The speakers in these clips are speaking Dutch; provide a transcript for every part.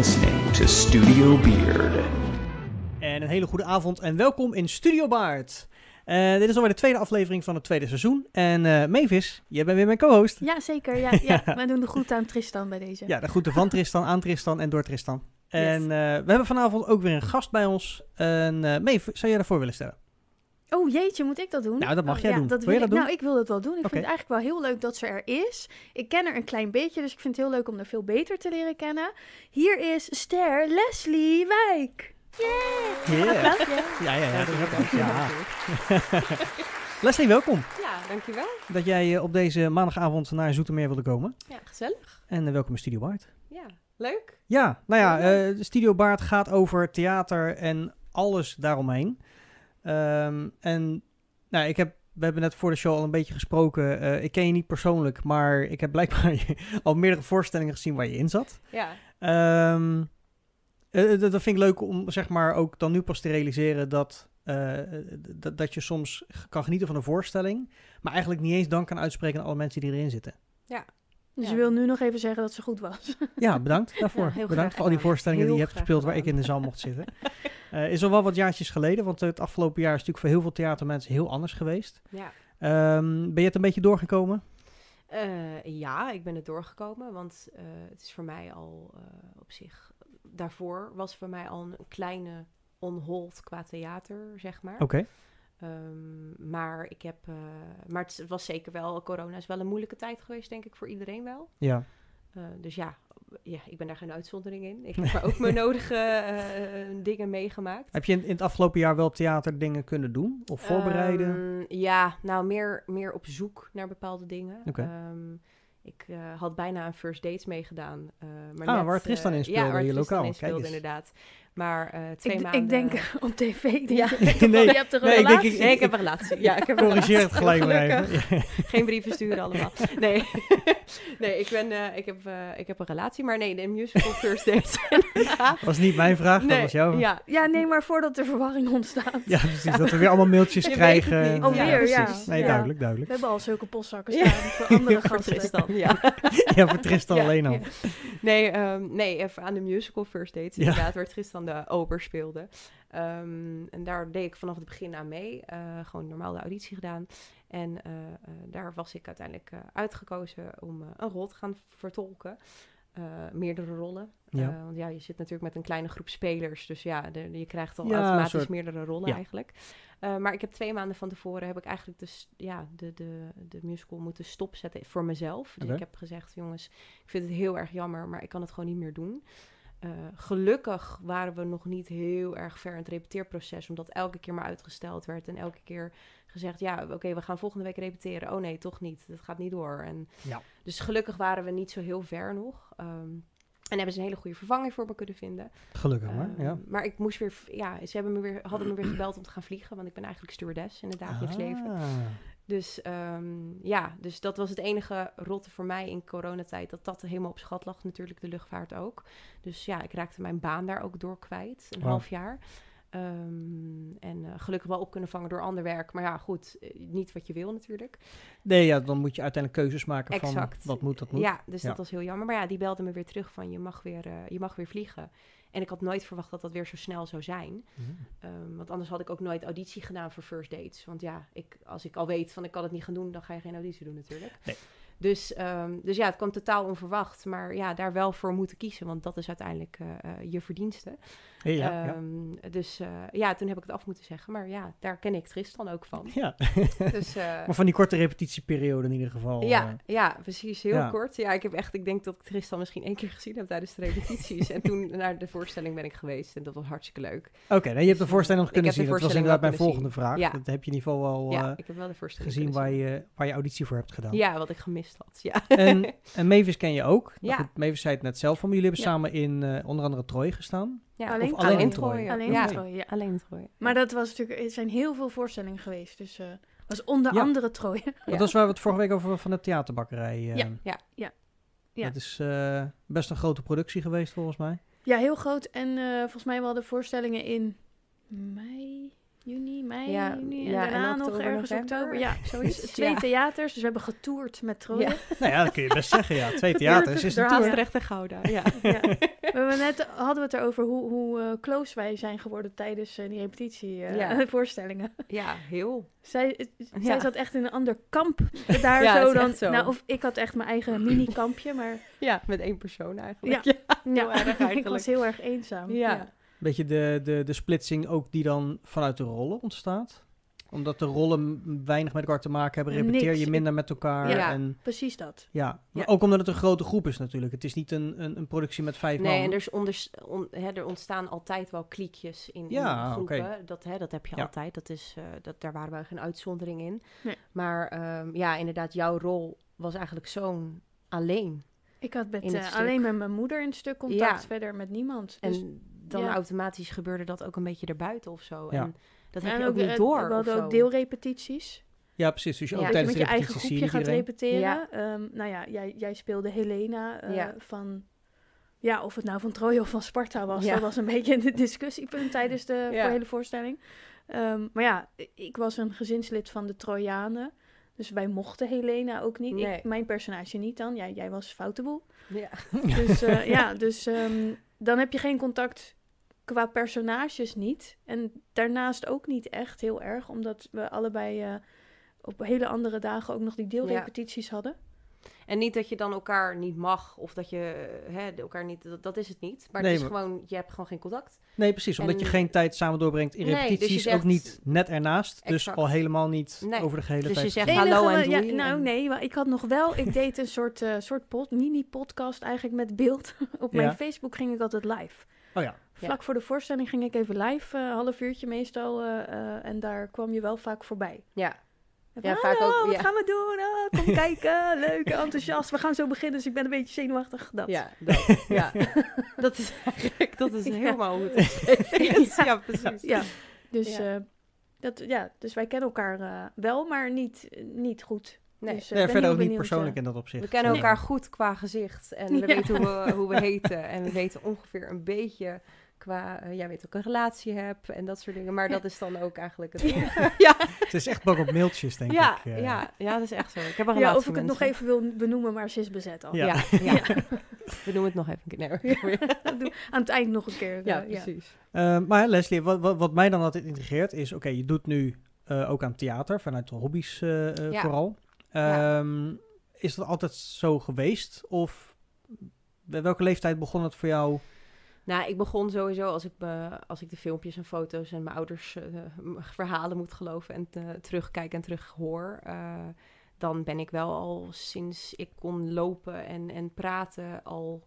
Listening to Studio Beard. En een hele goede avond en welkom in Studio Baard. Eh, dit is alweer de tweede aflevering van het tweede seizoen. En eh Mavis, jij bent weer mijn co-host. Ja, zeker. Ja, ja. Wij doen de groeten aan Tristan bij deze. Ja, de groeten van Tristan, aan Tristan en door Tristan. En Yes. eh, we hebben vanavond ook weer een gast bij ons. En eh Maeve, zou jij daarvoor willen stellen? Oh jeetje, moet ik dat doen? Nou, dat mag Oh, jij ja, doen. Dat Wil je wil dat ik, doen? Nou, ik wil dat wel doen. Ik vind het eigenlijk wel heel leuk dat ze er is. Ik ken haar een klein beetje, dus ik vind het heel leuk om haar veel beter te leren kennen. Hier is Ster Leslie Wijk. Yeah. Applaus, ja. Ja, ja, ja. dat is ook ja. Leslie, welkom Ja, dankjewel. dat jij eh, op deze maandagavond naar Zoetermeer wilde komen. Ja, gezellig. En eh, welkom in Studio Baard. Ja, leuk. Ja, nou ja, eh, Studio Baard gaat over theater en alles daaromheen. Ehm, en nou, ik heb, we hebben net voor de show al een beetje gesproken. Eh, ik ken je niet persoonlijk, maar ik heb blijkbaar al meerdere voorstellingen gezien waar je in zat. Ja, Ehm, eh, dat, dat vind ik leuk om zeg maar ook dan nu pas te realiseren dat, eh, dat, dat je soms kan genieten van een voorstelling, maar eigenlijk niet eens dank kan uitspreken aan alle mensen die erin zitten. Dus Ja. je wil nu nog even zeggen dat ze goed was. Ja, bedankt daarvoor. Ja, heel bedankt graag voor al die voorstellingen die je hebt gespeeld waar ik in de zaal mocht zitten. Eh, is al wel wat jaartjes geleden, want het afgelopen jaar is natuurlijk voor heel veel theatermensen heel anders geweest. ja. Ehm, ben je het een beetje doorgekomen? Eh, ja, ik ben er doorgekomen, want eh, het is voor mij al eh, op zich... Daarvoor was voor mij al een kleine onhold qua theater, zeg maar. Oké. Ehm, maar ik heb... eh, maar het was zeker wel... Corona is wel een moeilijke tijd geweest, denk ik, voor iedereen wel. Ja. Eh, dus ja, ja, ik ben daar geen uitzondering in. Ik heb ook mijn nodige eh, dingen meegemaakt. Heb je in, in het afgelopen jaar wel theater dingen kunnen doen? Of voorbereiden? Ehm, ja, nou meer, meer op zoek naar bepaalde dingen. Oké. Ehm, ik had bijna een first dates meegedaan. maar Ah, net, waar Tristan in speelde, ja, waar je lokaal. in speelde, inderdaad. Maar eh, twee Ik, maanden... ik denk op tv. Denk Ja. ik. Nee, je hebt een nee, ik denk relatie? ik- Nee, ik heb een relatie. Ja, ik heb een Corrigeer het relatie. gelijk maar even. Geen brieven sturen allemaal. Nee, nee ik, ben, eh, ik, heb, eh, ik heb een relatie. Maar nee, de musical first dates. Dat was niet mijn vraag, dat nee, was jouw. Ja, Ja, nee, maar voordat er verwarring ontstaat. Ja, precies. Dat we weer allemaal mailtjes Je krijgen. Oh, weer, ja. precies. Nee, Ja. duidelijk, We duidelijk. hebben al zulke postzakken Ja. staan voor andere gasten. Tristan. Ja. Ja, voor Tristan Ja, alleen al. ja. Nee, ehm, nee, even aan de musical First Dates, Ja. inderdaad, waar Tristan de ober speelde. Ehm, en daar deed ik vanaf het begin aan mee. eh, gewoon normaal de auditie gedaan. En eh, eh, daar was ik uiteindelijk uitgekozen om een rol te gaan vertolken. Meerdere rollen. Ja. Want ja, je zit natuurlijk met een kleine groep spelers. Dus ja, de- je krijgt al Ja, automatisch soort- meerdere rollen ja. eigenlijk. Maar ik heb twee maanden van tevoren heb ik eigenlijk dus, ja, de, de, de musical moeten stopzetten voor mezelf. Dus ik heb gezegd, jongens, ik vind het heel erg jammer, maar ik kan het gewoon niet meer doen. Eh, gelukkig waren we nog niet heel erg ver in het repeteerproces, omdat elke keer maar uitgesteld werd en elke keer gezegd, ja, oké, we gaan volgende week repeteren. Oh nee, toch niet, dat gaat niet door. En Ja. Dus gelukkig waren we niet zo heel ver nog. Ehm, en hebben ze een hele goede vervanging voor me kunnen vinden. Gelukkig maar, Ehm, ja. Maar ik moest weer, ja, ze hebben me weer, hadden me weer gebeld om te gaan vliegen, want ik ben eigenlijk stewardess in het dagelijks leven. Dus ehm, ja, dus dat was het enige rotte voor mij in coronatijd. Dat dat helemaal op schat lag, natuurlijk de luchtvaart ook. Dus ja, ik raakte mijn baan daar ook door kwijt, een half jaar. Ehm, en eh, gelukkig wel op kunnen vangen door ander werk. Maar ja, goed, eh, niet wat je wil natuurlijk. Nee, ja, dan moet je uiteindelijk keuzes maken Exact. van wat moet, dat moet. Ja, dus Ja. dat was heel jammer. Maar ja, die belde me weer terug van je mag weer, eh, je mag weer vliegen. En ik had nooit verwacht dat dat weer zo snel zou zijn. Mhm. Ehm, want anders had ik ook nooit auditie gedaan voor first dates. Want ja, ik, als ik al weet van ik kan het niet gaan doen, dan ga je geen auditie doen natuurlijk. Nee. Dus, ehm, dus ja, het kwam totaal onverwacht. Maar ja, daar wel voor moeten kiezen. Want dat is uiteindelijk eh, eh, je verdienste. Ja, ja. Ehm, Dus eh, ja, toen heb ik het af moeten zeggen. Maar ja, daar ken ik Tristan ook van. ja. Dus, eh, maar van die korte repetitieperiode in ieder geval. ja, eh, ja, precies. Heel ja. kort. Ja, ik heb echt, ik denk dat ik Tristan misschien één keer gezien heb tijdens de repetities. en toen naar de voorstelling ben ik geweest. En dat was hartstikke leuk. Oké, nee, je hebt de voorstelling nog Ik kunnen zien. Dat was inderdaad mijn volgende vraag. Dat heb je in ieder geval wel ja, ik heb wel de voorstelling gezien waar je, waar je auditie voor hebt gedaan. Ja, wat ik gemist had. Ja. En, en Mavis ken je ook. Nou Ja. goed, Mavis zei het net zelf, van, jullie hebben samen in onder andere Troy gestaan. Ja Alleen- of alleen. Troy. Alleen ja. Troy, ja. Alleen. Maar dat was natuurlijk, er zijn heel veel voorstellingen geweest. Dus eh was onder Ja. andere Troje. Ja. Dat is waar we het vorige week over hadden van de theaterbakkerij. eh. Ja, ja, ja, ja. Dat is eh, best een grote productie geweest volgens mij. Ja, heel groot. En eh, volgens mij wel de voorstellingen in mei, juni, mei, Ja, juni. En ja, en daarna nog oktober, ergens november. oktober. Ja, zoiets. Twee Ja. theaters, dus we hebben getoerd met Troje. Ja. Nou ja, dat kun je best zeggen, ja. Twee theaters is een tour. Maastricht en Gouda, ja. Ja. We hebben net hadden we het erover hoe, hoe eh, close wij zijn geworden tijdens eh, die repetitie eh, Ja. voorstellingen. Ja, heel. Zij, zij zat echt in een ander kamp daar Ja, het zo is dan. echt zo. Nou, of ik had echt mijn eigen mini-kampje, maar Ja, met één persoon eigenlijk. Ja. Heel ja, erg ik eigenlijk. was heel erg eenzaam. Ja. Beetje de, de, de splitsing ook die dan vanuit de rollen ontstaat. Omdat de rollen weinig met elkaar te maken hebben, repeteer Niks. je minder met elkaar. Ja. En, precies dat. ja. Maar Ja. ook omdat het een grote groep is natuurlijk. Het is niet een, een, een productie met vijf Nee, man. en er, is onder, on- hè, er ontstaan altijd wel kliekjes in, in Ja, groepen. Dat, hè, dat heb je Ja. altijd. Dat is, eh, dat, daar waren wij geen uitzondering in. Nee. Maar ehm, ja, inderdaad, jouw rol was eigenlijk zo'n alleen. Ik had met, eh, alleen met mijn moeder in stuk contact, Ja. verder met niemand. En Dus, dan ja. automatisch gebeurde dat ook een beetje erbuiten of zo. Ja. En dat en heb je ook eh, niet door. We hadden ook deelrepetities. Ja, precies. Dus je Ja. ook Dat je tijdens met je eigen groepje je gaat iedereen. repeteren. Ehm, nou ja, jij, jij speelde Helena eh, Ja. van... Ja, of het nou van Troje of van Sparta was. Ja. Dat was een beetje een discussiepunt tijdens de hele voorstelling. Ehm, maar ja, ik was een gezinslid van de Trojanen. Dus wij mochten Helena ook niet. Nee. Ik, mijn personage niet dan. Jij, jij was Fouteboel. Ja. Dus eh, ja, dus ehm, dan heb je geen contact qua personages niet. En daarnaast ook niet echt heel erg, omdat we allebei eh, op hele andere dagen ook nog die deelrepetities hadden. En niet dat je dan elkaar niet mag of dat je eh, hè, elkaar niet. Dat, dat is het niet. Maar Nee, het is maar- gewoon, je hebt gewoon geen contact. Nee, precies. Omdat je En- geen tijd samen doorbrengt in Nee, dus je repetities. zegt- Ook niet net ernaast. Dus al helemaal niet Nee. over de gehele Dus je tijd. zegt hallo en doei. Ja, nou en- nee, maar ik had nog wel, ik deed een soort, eh, soort pod, mini-podcast eigenlijk met beeld. Op mijn Ja. Facebook ging ik altijd live. Oh ja. Vlak voor de voorstelling ging ik even live, een half uurtje meestal. eh, eh, en daar kwam je wel vaak voorbij. Ja. Ja, vaak "Hallo, ook, wat ja. gaan we doen? Ah, kom kijken, leuk, enthousiast. We gaan zo beginnen, dus ik ben een beetje zenuwachtig. Dat. Ja, dat, ja. dat is eigenlijk dat is Ja. helemaal hoe het omschreven is. Ja, precies. Ja, dus, Ja. eh, dat, ja, dus wij kennen elkaar eh, wel, maar niet, niet goed. Nee. Dus, eh, Nee, ben verder ook niet persoonlijk eh, in dat opzicht. We kennen Nee. elkaar goed qua gezicht en we Ja. weten hoe we, hoe we heten. En we weten ongeveer een beetje qua, eh, jij weet ook een relatie heb en dat soort dingen. Maar dat is dan ook eigenlijk het. ja, Het is echt bang op mailtjes, denk ja, ik. eh. ja, ja, dat is echt zo. Ik heb een Ja, relatie of ik het nog even wil benoemen, maar ze is bezet al. Ja. Ja, ja. we doen het nog even een keer. Nee, Aan het eind nog een keer. ja, precies. Eh, maar Leslie, wat, wat, wat mij dan altijd intrigeert is... Oké, je doet nu eh, ook aan theater, vanuit de hobby's Ja. vooral. Ja. Ehm, Is dat altijd zo geweest? Of bij welke leeftijd begon het voor jou? Nou, ik begon sowieso als ik, me, als ik de filmpjes en foto's en mijn ouders eh, verhalen moet geloven en eh, terugkijk en terug hoor. eh, dan ben ik wel al sinds ik kon lopen en, en praten al,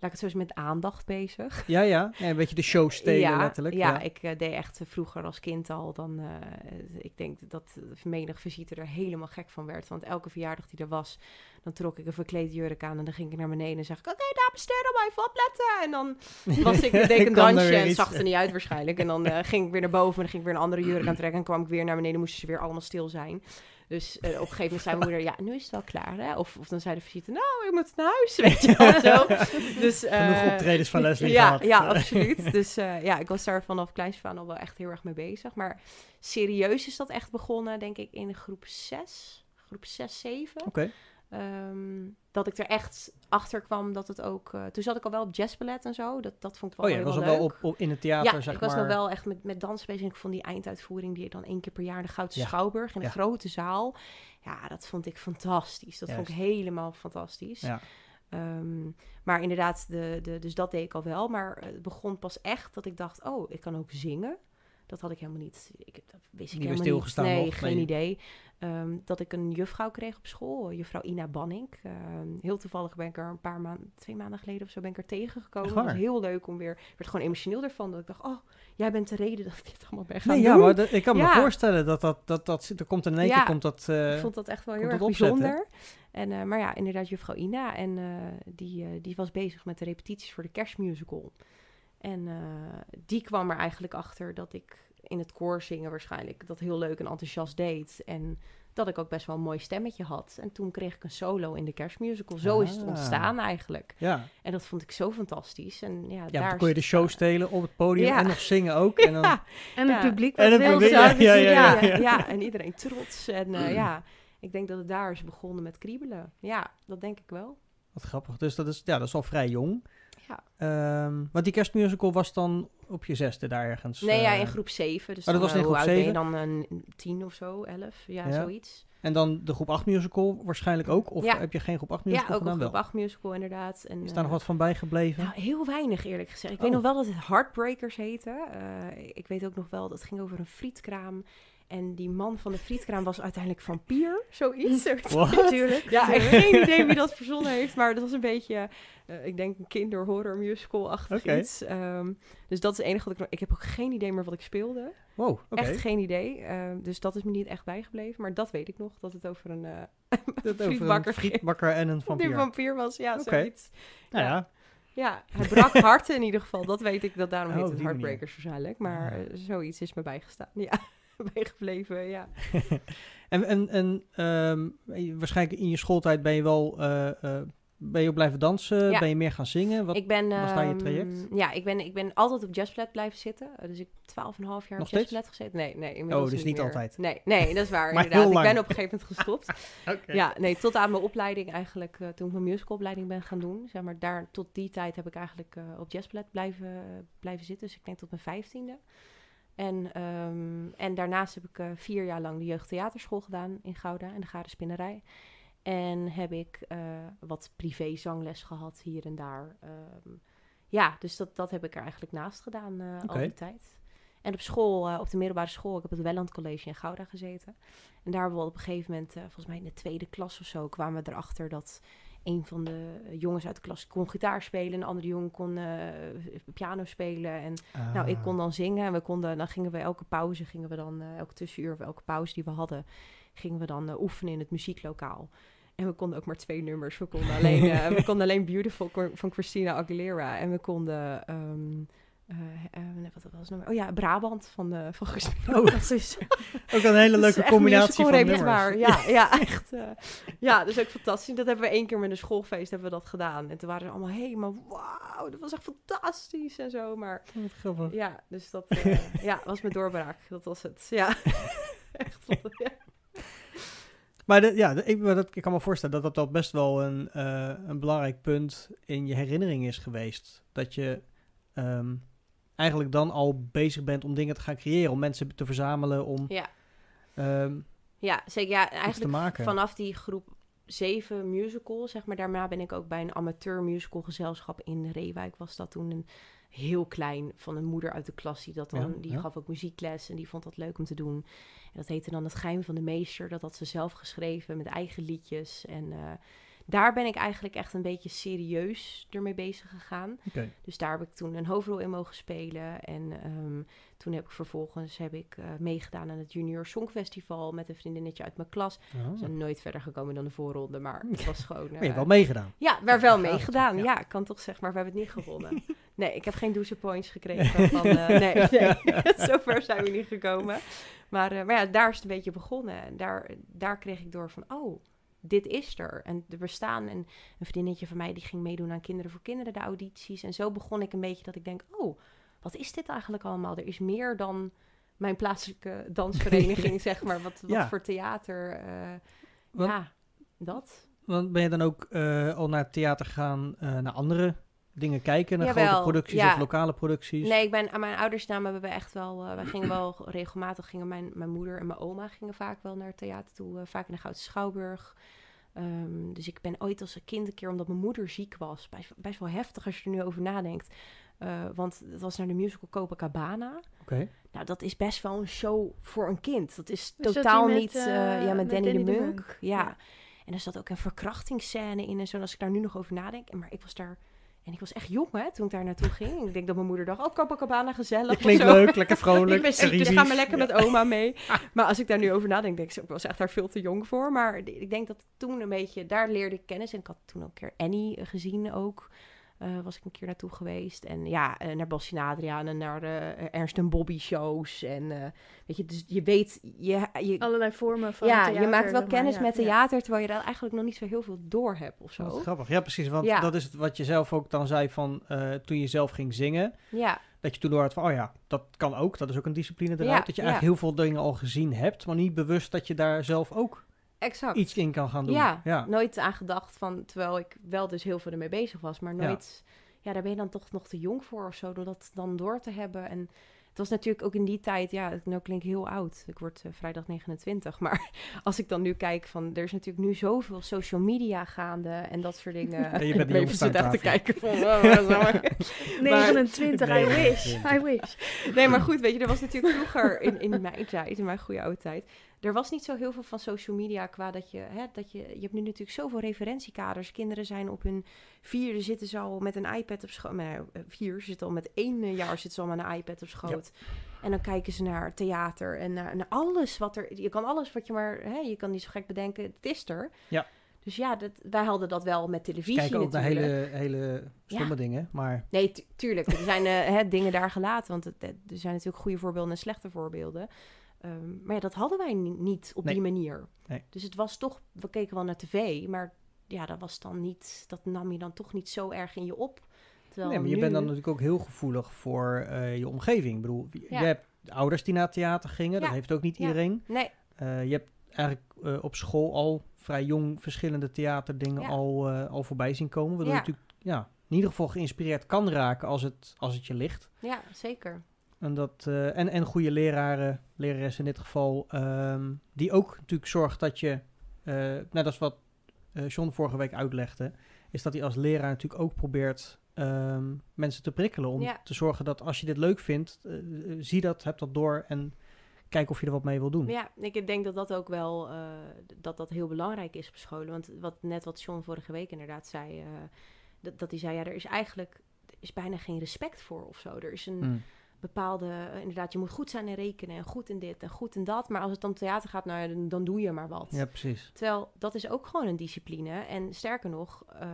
laat ik het zo eens met aandacht bezig. Ja, ja. ja een beetje de show stelen ja, letterlijk. Ja, Ja, ik eh, deed echt eh, vroeger als kind al. Dan, eh, ik denk dat menig visite er helemaal gek van werd. Want elke verjaardag die er was, dan trok ik een verkleed jurk aan. En dan ging ik naar beneden en zeg ik, oké dames en heren, maar even opletten. En dan was ik, deed ik een dansje en zag er niet uit waarschijnlijk. En dan ging ik weer naar boven en dan ging ik weer een andere jurk aantrekken. En kwam ik weer naar beneden, moesten ze weer allemaal stil zijn. Dus eh, op een gegeven moment zei mijn moeder, ja, nu is het wel klaar, hè? Of, of dan zei de visite, nou, ik moet naar huis, weet je wel, zo. Dus, Genoeg eh, optredens van Leslie ja, gehad. Ja, absoluut. Dus eh, ja, ik was daar vanaf kleins aan al wel echt heel erg mee bezig. Maar serieus is dat echt begonnen, denk ik, in groep 6. Groep 6, 7. Oké. Ehm, dat ik er echt achter kwam dat het ook... eh, toen zat ik al wel op jazzballet en zo. Dat, dat vond ik wel Oh ja, was al wel op, op, in het theater, ja, zeg ik was nog wel echt met, met dans bezig. En ik vond die einduitvoering die dan één keer per jaar de Goudse Ja. Schouwburg in Ja. een grote zaal. Ja, dat vond ik fantastisch. Dat vond ik helemaal fantastisch. Ja. Ehm, maar inderdaad, de, de, dus dat deed ik al wel. Maar het begon pas echt dat ik dacht, oh, ik kan ook zingen. Dat had ik helemaal niet. Ik, dat wist ik Niet helemaal niet. Nee, nog, geen nee. idee. Ehm, dat ik een juffrouw kreeg op school, juffrouw Ina Banning. Ehm, heel toevallig ben ik er een paar maanden, twee maanden geleden of zo, ben ik er tegengekomen. Was heel leuk om weer, ik werd gewoon emotioneel ervan. Dat ik dacht, oh, jij bent de reden dat ik dit allemaal ben gaan Nee, doen. ja, maar dat- ik kan me voorstellen dat dat, dat, dat, er komt in één Ja. keer komt dat... eh, Ik vond dat echt wel heel erg opzetten. bijzonder. En, eh, maar ja, inderdaad, juffrouw Ina. En eh, die, die was bezig met de repetities voor de kerstmusical. En eh, die kwam er eigenlijk achter dat ik in het koor zingen waarschijnlijk dat heel leuk en enthousiast deed. En dat ik ook best wel een mooi stemmetje had. En toen kreeg ik een solo in de kerstmusical. Zo is het Ah. ontstaan eigenlijk. Ja, En dat vond ik zo fantastisch. En ja, ja daar dan kon je de show stelen op het podium Ja. en nog zingen ook. En dan, Ja, En het publiek En het publiek, ja, ja, ja, ja. ja, en iedereen trots. En eh, ja, ik denk dat het daar is begonnen met kriebelen. Ja, dat denk ik wel. Wat grappig. Dus dat is, ja, dat is al vrij jong. Ja. Ehm, want die kerstmusical was dan op je zesde daar ergens. Nee, ja, eh, in groep 7. Dus Oh, dat dan, was in eh, hoe groep oud ben je dan? Een tien of zo, elf? Ja, Ja. zoiets. En dan de groep 8 musical waarschijnlijk ook? Of Ja. heb je geen groep 8 Ja, musical ook een groep wel. 8 musical inderdaad. En, Is daar nog eh, wat van bijgebleven? Nou, heel weinig eerlijk gezegd. Ik Oh. weet nog wel dat het Heartbreakers heette. Ik weet ook nog wel dat het ging over een frietkraam. En die man van de frietkraam was uiteindelijk vampier. Zoiets. Natuurlijk. Ja, ik heb geen idee wie dat verzonnen heeft, maar dat was een beetje, eh, ik denk een kinderhorror musical-achtig iets. Ehm, dus dat is het enige wat ik nog... Ik heb ook geen idee meer wat ik speelde. Wow. Echt geen idee. Ehm, dus dat is me niet echt bijgebleven. Maar dat weet ik nog, dat het over een eh Dat over frietbakker een frietbakker en een die vampier. vampier was. Ja, zoiets. Nou ja. ja, hij brak harten in ieder geval. Dat weet ik, dat daarom Oh, heet op het. Heartbreakers waarschijnlijk. Maar eh, zoiets is me bijgestaan. Ja, bijgebleven, ja. en, en, en ehm, waarschijnlijk in je schooltijd ben je wel eh, eh, ben je ook blijven dansen? Ja. Ben je meer gaan zingen? Wat, ik ben, was daar je ehm, traject? Ja, ik ben, ik ben altijd op jazzplet blijven zitten. Dus ik heb 12,5 jaar Nog op steeds? jazzplet gezeten. Nee, nee, inmiddels Oh, dus niet meer. altijd. Nee, nee, dat is waar inderdaad. Ik ben op een gegeven moment gestopt. Ja, nee, tot aan mijn opleiding eigenlijk, eh, toen ik mijn musicalopleiding ben gaan doen. Zeg maar, daar, tot die tijd heb ik eigenlijk op jazzplet blijven, blijven zitten. Dus ik denk tot mijn vijftiende. En, ehm, en daarnaast heb ik eh, vier jaar lang de jeugdtheaterschool gedaan in Gouda, in de Gare Spinnerij. En heb ik eh, wat privé zangles gehad hier en daar. Ehm, ja, dus dat, dat heb ik er eigenlijk naast gedaan eh, al die tijd. En op school, op de middelbare school, ik heb het Welland College in Gouda gezeten. En daar hebben we op een gegeven moment, volgens mij in de tweede klas of zo, kwamen we erachter dat een van de jongens uit de klas kon gitaar spelen. En de andere jongen kon eh, piano spelen. En nou, ik Ah. kon dan zingen. En we konden, dan gingen we elke pauze, gingen we dan, eh, elke tussenuur of elke pauze die we hadden, gingen we dan eh, oefenen in het muzieklokaal. En we konden ook maar twee nummers. We konden alleen, we konden alleen Beautiful van Christina Aguilera. En we konden, ehm, eh, eh, wat was het nummer? Oh ja, Brabant van, eh van. Oh, Dat is ook een hele leuke combinatie van nummers. musicalrepertoire. Ja, ja, echt. eh, ja, dat is ook fantastisch. Dat hebben we één keer met een schoolfeest hebben we dat gedaan. En toen waren ze allemaal helemaal, wauw, dat was echt fantastisch en zo. Maar Wat grappig. ja, dus dat eh, ja, was mijn doorbraak. Dat was het. Ja, echt. wat- Ja. Maar de, ja, de- ik, maar dat, ik kan me voorstellen dat dat, best wel een, eh, een belangrijk punt in je herinnering is geweest. Dat je ehm, eigenlijk dan al bezig bent om dingen te gaan creëren, om mensen te verzamelen, om Ja. ehm, ja, zeker. Ja, te eigenlijk maken. vanaf die groep 7 musical, zeg maar. Daarna ben ik ook bij een amateur musical gezelschap in Reewijk. Was dat toen een heel klein van een moeder uit de klas die dat dan, Ja, die ja. gaf ook muziekles en die vond dat leuk om te doen. En dat heette dan het geheim van de meester. Dat had ze zelf geschreven met eigen liedjes. En eh, daar ben ik eigenlijk echt een beetje serieus ermee bezig gegaan. Dus daar heb ik toen een hoofdrol in mogen spelen. En ehm, toen heb ik vervolgens heb ik, eh, meegedaan aan het Junior Songfestival met een vriendinnetje uit mijn klas. Ah. We zijn nooit verder gekomen dan de voorronde, maar het was gewoon... Maar je hebt eh, wel meegedaan. ja, waar wel meegedaan. ja. Ja. ik kan toch zeggen, maar we hebben het niet gewonnen. Nee, ik heb geen douche points gekregen van... eh, nee, nee, zover zijn we niet gekomen. Maar, maar ja, daar is het een beetje begonnen. En daar, daar kreeg ik door van, oh, dit is er. En er bestaan. En een vriendinnetje van mij, die ging meedoen aan Kinderen voor Kinderen, de audities. En zo begon ik een beetje dat ik denk, oh, wat is dit eigenlijk allemaal? Er is meer dan mijn plaatselijke dansvereniging, zeg maar. Wat, wat Ja. voor theater... eh, Want- ja, dat. Want ben je dan ook eh, al naar het theater gegaan, eh, naar andere dingen kijken, naar grote Jawel, producties ja. of lokale producties? Nee, ik ben aan mijn ouders namen hebben we echt wel. eh wij gingen wel regelmatig gingen mijn, mijn moeder en mijn oma gingen vaak wel naar het theater toe, eh, vaak in de Goudse Schouwburg. Ehm, dus ik ben ooit als een kind een keer, omdat mijn moeder ziek was, best, best wel heftig als je er nu over nadenkt. Eh, want het was naar de musical Copacabana. Oké. Nou, dat is best wel een show voor een kind. Dat is dat totaal met, niet... ja, met, met Danny, de Danny de Munk. Munk? Ja. Ja. En er zat ook een verkrachtingsscène in en zo. en Als ik daar nu nog over nadenk. En Maar ik was daar... En ik was echt jong, hè, toen ik daar naartoe ging. Ik denk dat mijn moeder dacht, oh, Copacabana, gezellig. Klinkt leuk, lekker vrolijk. ik ben ziek, dus ga maar lekker met oma mee. Maar als ik daar nu over nadenk, denk ik, ik was echt daar veel te jong voor. Maar ik denk dat toen een beetje, daar leerde ik kennis. En ik had toen ook een keer Annie eh, gezien ook. Eh, was ik een keer naartoe geweest. En ja, eh, naar Bassie en Adriaan en naar de Ernst en Bobby shows. En eh, weet je, dus je weet, je, je, Allerlei vormen van ja, theater, je maakt wel maar, kennis ja, met ja. theater, terwijl je daar eigenlijk nog niet zo heel veel door hebt of Wat zo. grappig. Ja, precies. Want Ja. dat is het wat je zelf ook dan zei van eh, toen je zelf ging zingen. Ja, Dat je toen door had van, oh ja, dat kan ook. Dat is ook een discipline eruit. Ja, dat je ja. eigenlijk heel veel dingen al gezien hebt, maar niet bewust dat je daar zelf ook exact. iets in kan gaan doen. Ja, ja. nooit aan gedacht van, terwijl ik wel dus heel veel ermee bezig was, maar nooit, ja, daar ben je dan toch nog te jong voor of zo, door dat dan door te hebben. En het was natuurlijk ook in die tijd, ja, het nou klink ik heel oud, ik word eh, vrijdag 29, maar als ik dan nu kijk van, er is natuurlijk nu zoveel social media gaande en dat soort dingen. Ja, je bent aan zit echt te kijken van, wow, wat is dat maar- 29, I Nee, wish, 29. I wish. Nee, maar goed, weet je, er was natuurlijk vroeger in, in mijn tijd, in mijn goede oude tijd, er was niet zo heel veel van social media qua dat je, hè, dat je, je hebt nu natuurlijk zoveel referentiekaders. Kinderen zijn op hun vierde zitten ze al met een iPad op schoot. Nou, vier zitten al met één jaar zitten ze al met een iPad op schoot. En dan kijken ze naar theater en naar, naar alles wat er, je kan alles wat je maar, hè, je kan niet zo gek bedenken, het is er. Ja. Dus ja, dat, wij hadden dat wel met televisie Kijken ook naar natuurlijk. hele, hele stomme Ja. dingen, maar Nee, tu- tuurlijk. Er zijn eh, hè, dingen daar gelaten. Want het- er zijn natuurlijk goede voorbeelden en slechte voorbeelden. Ehm, maar ja, dat hadden wij ni- niet op Nee. die manier. Nee. Dus het was toch... We keken wel naar tv, maar ja, dat was dan niet... Dat nam je dan toch niet zo erg in je op. Terwijl Nee, maar je nu- bent dan natuurlijk ook heel gevoelig voor eh, je omgeving. Ik bedoel, je hebt ouders die naar het theater gingen. Dat heeft ook niet Ja. iedereen. Nee, Eh, je hebt eigenlijk eh, op school al vrij jong verschillende theaterdingen al, al voorbij zien komen. Waardoor je natuurlijk ja, in ieder geval geïnspireerd kan raken als het, als het je ligt. ja, zeker. En, dat, eh, en, en goede leraren, lerares in dit geval, ehm, die ook natuurlijk zorgt dat je, eh, nou dat is wat eh John vorige week uitlegde, is dat hij als leraar natuurlijk ook probeert ehm, mensen te prikkelen. Om Ja. te zorgen dat als je dit leuk vindt, zie dat, heb dat door en kijk of je er wat mee wil doen. Ja, ik denk dat dat ook wel dat dat heel belangrijk is op scholen. Want wat, net wat John vorige week inderdaad zei, dat, dat hij zei, ja, er is eigenlijk er is bijna geen respect voor of zo. Er is een Mm. Bepaalde, eh, inderdaad, je moet goed zijn in rekenen en goed in dit en goed in dat. Maar als het om theater gaat, nou ja, dan, dan doe je maar wat. Ja, precies. Terwijl dat is ook gewoon een discipline. En sterker nog, eh,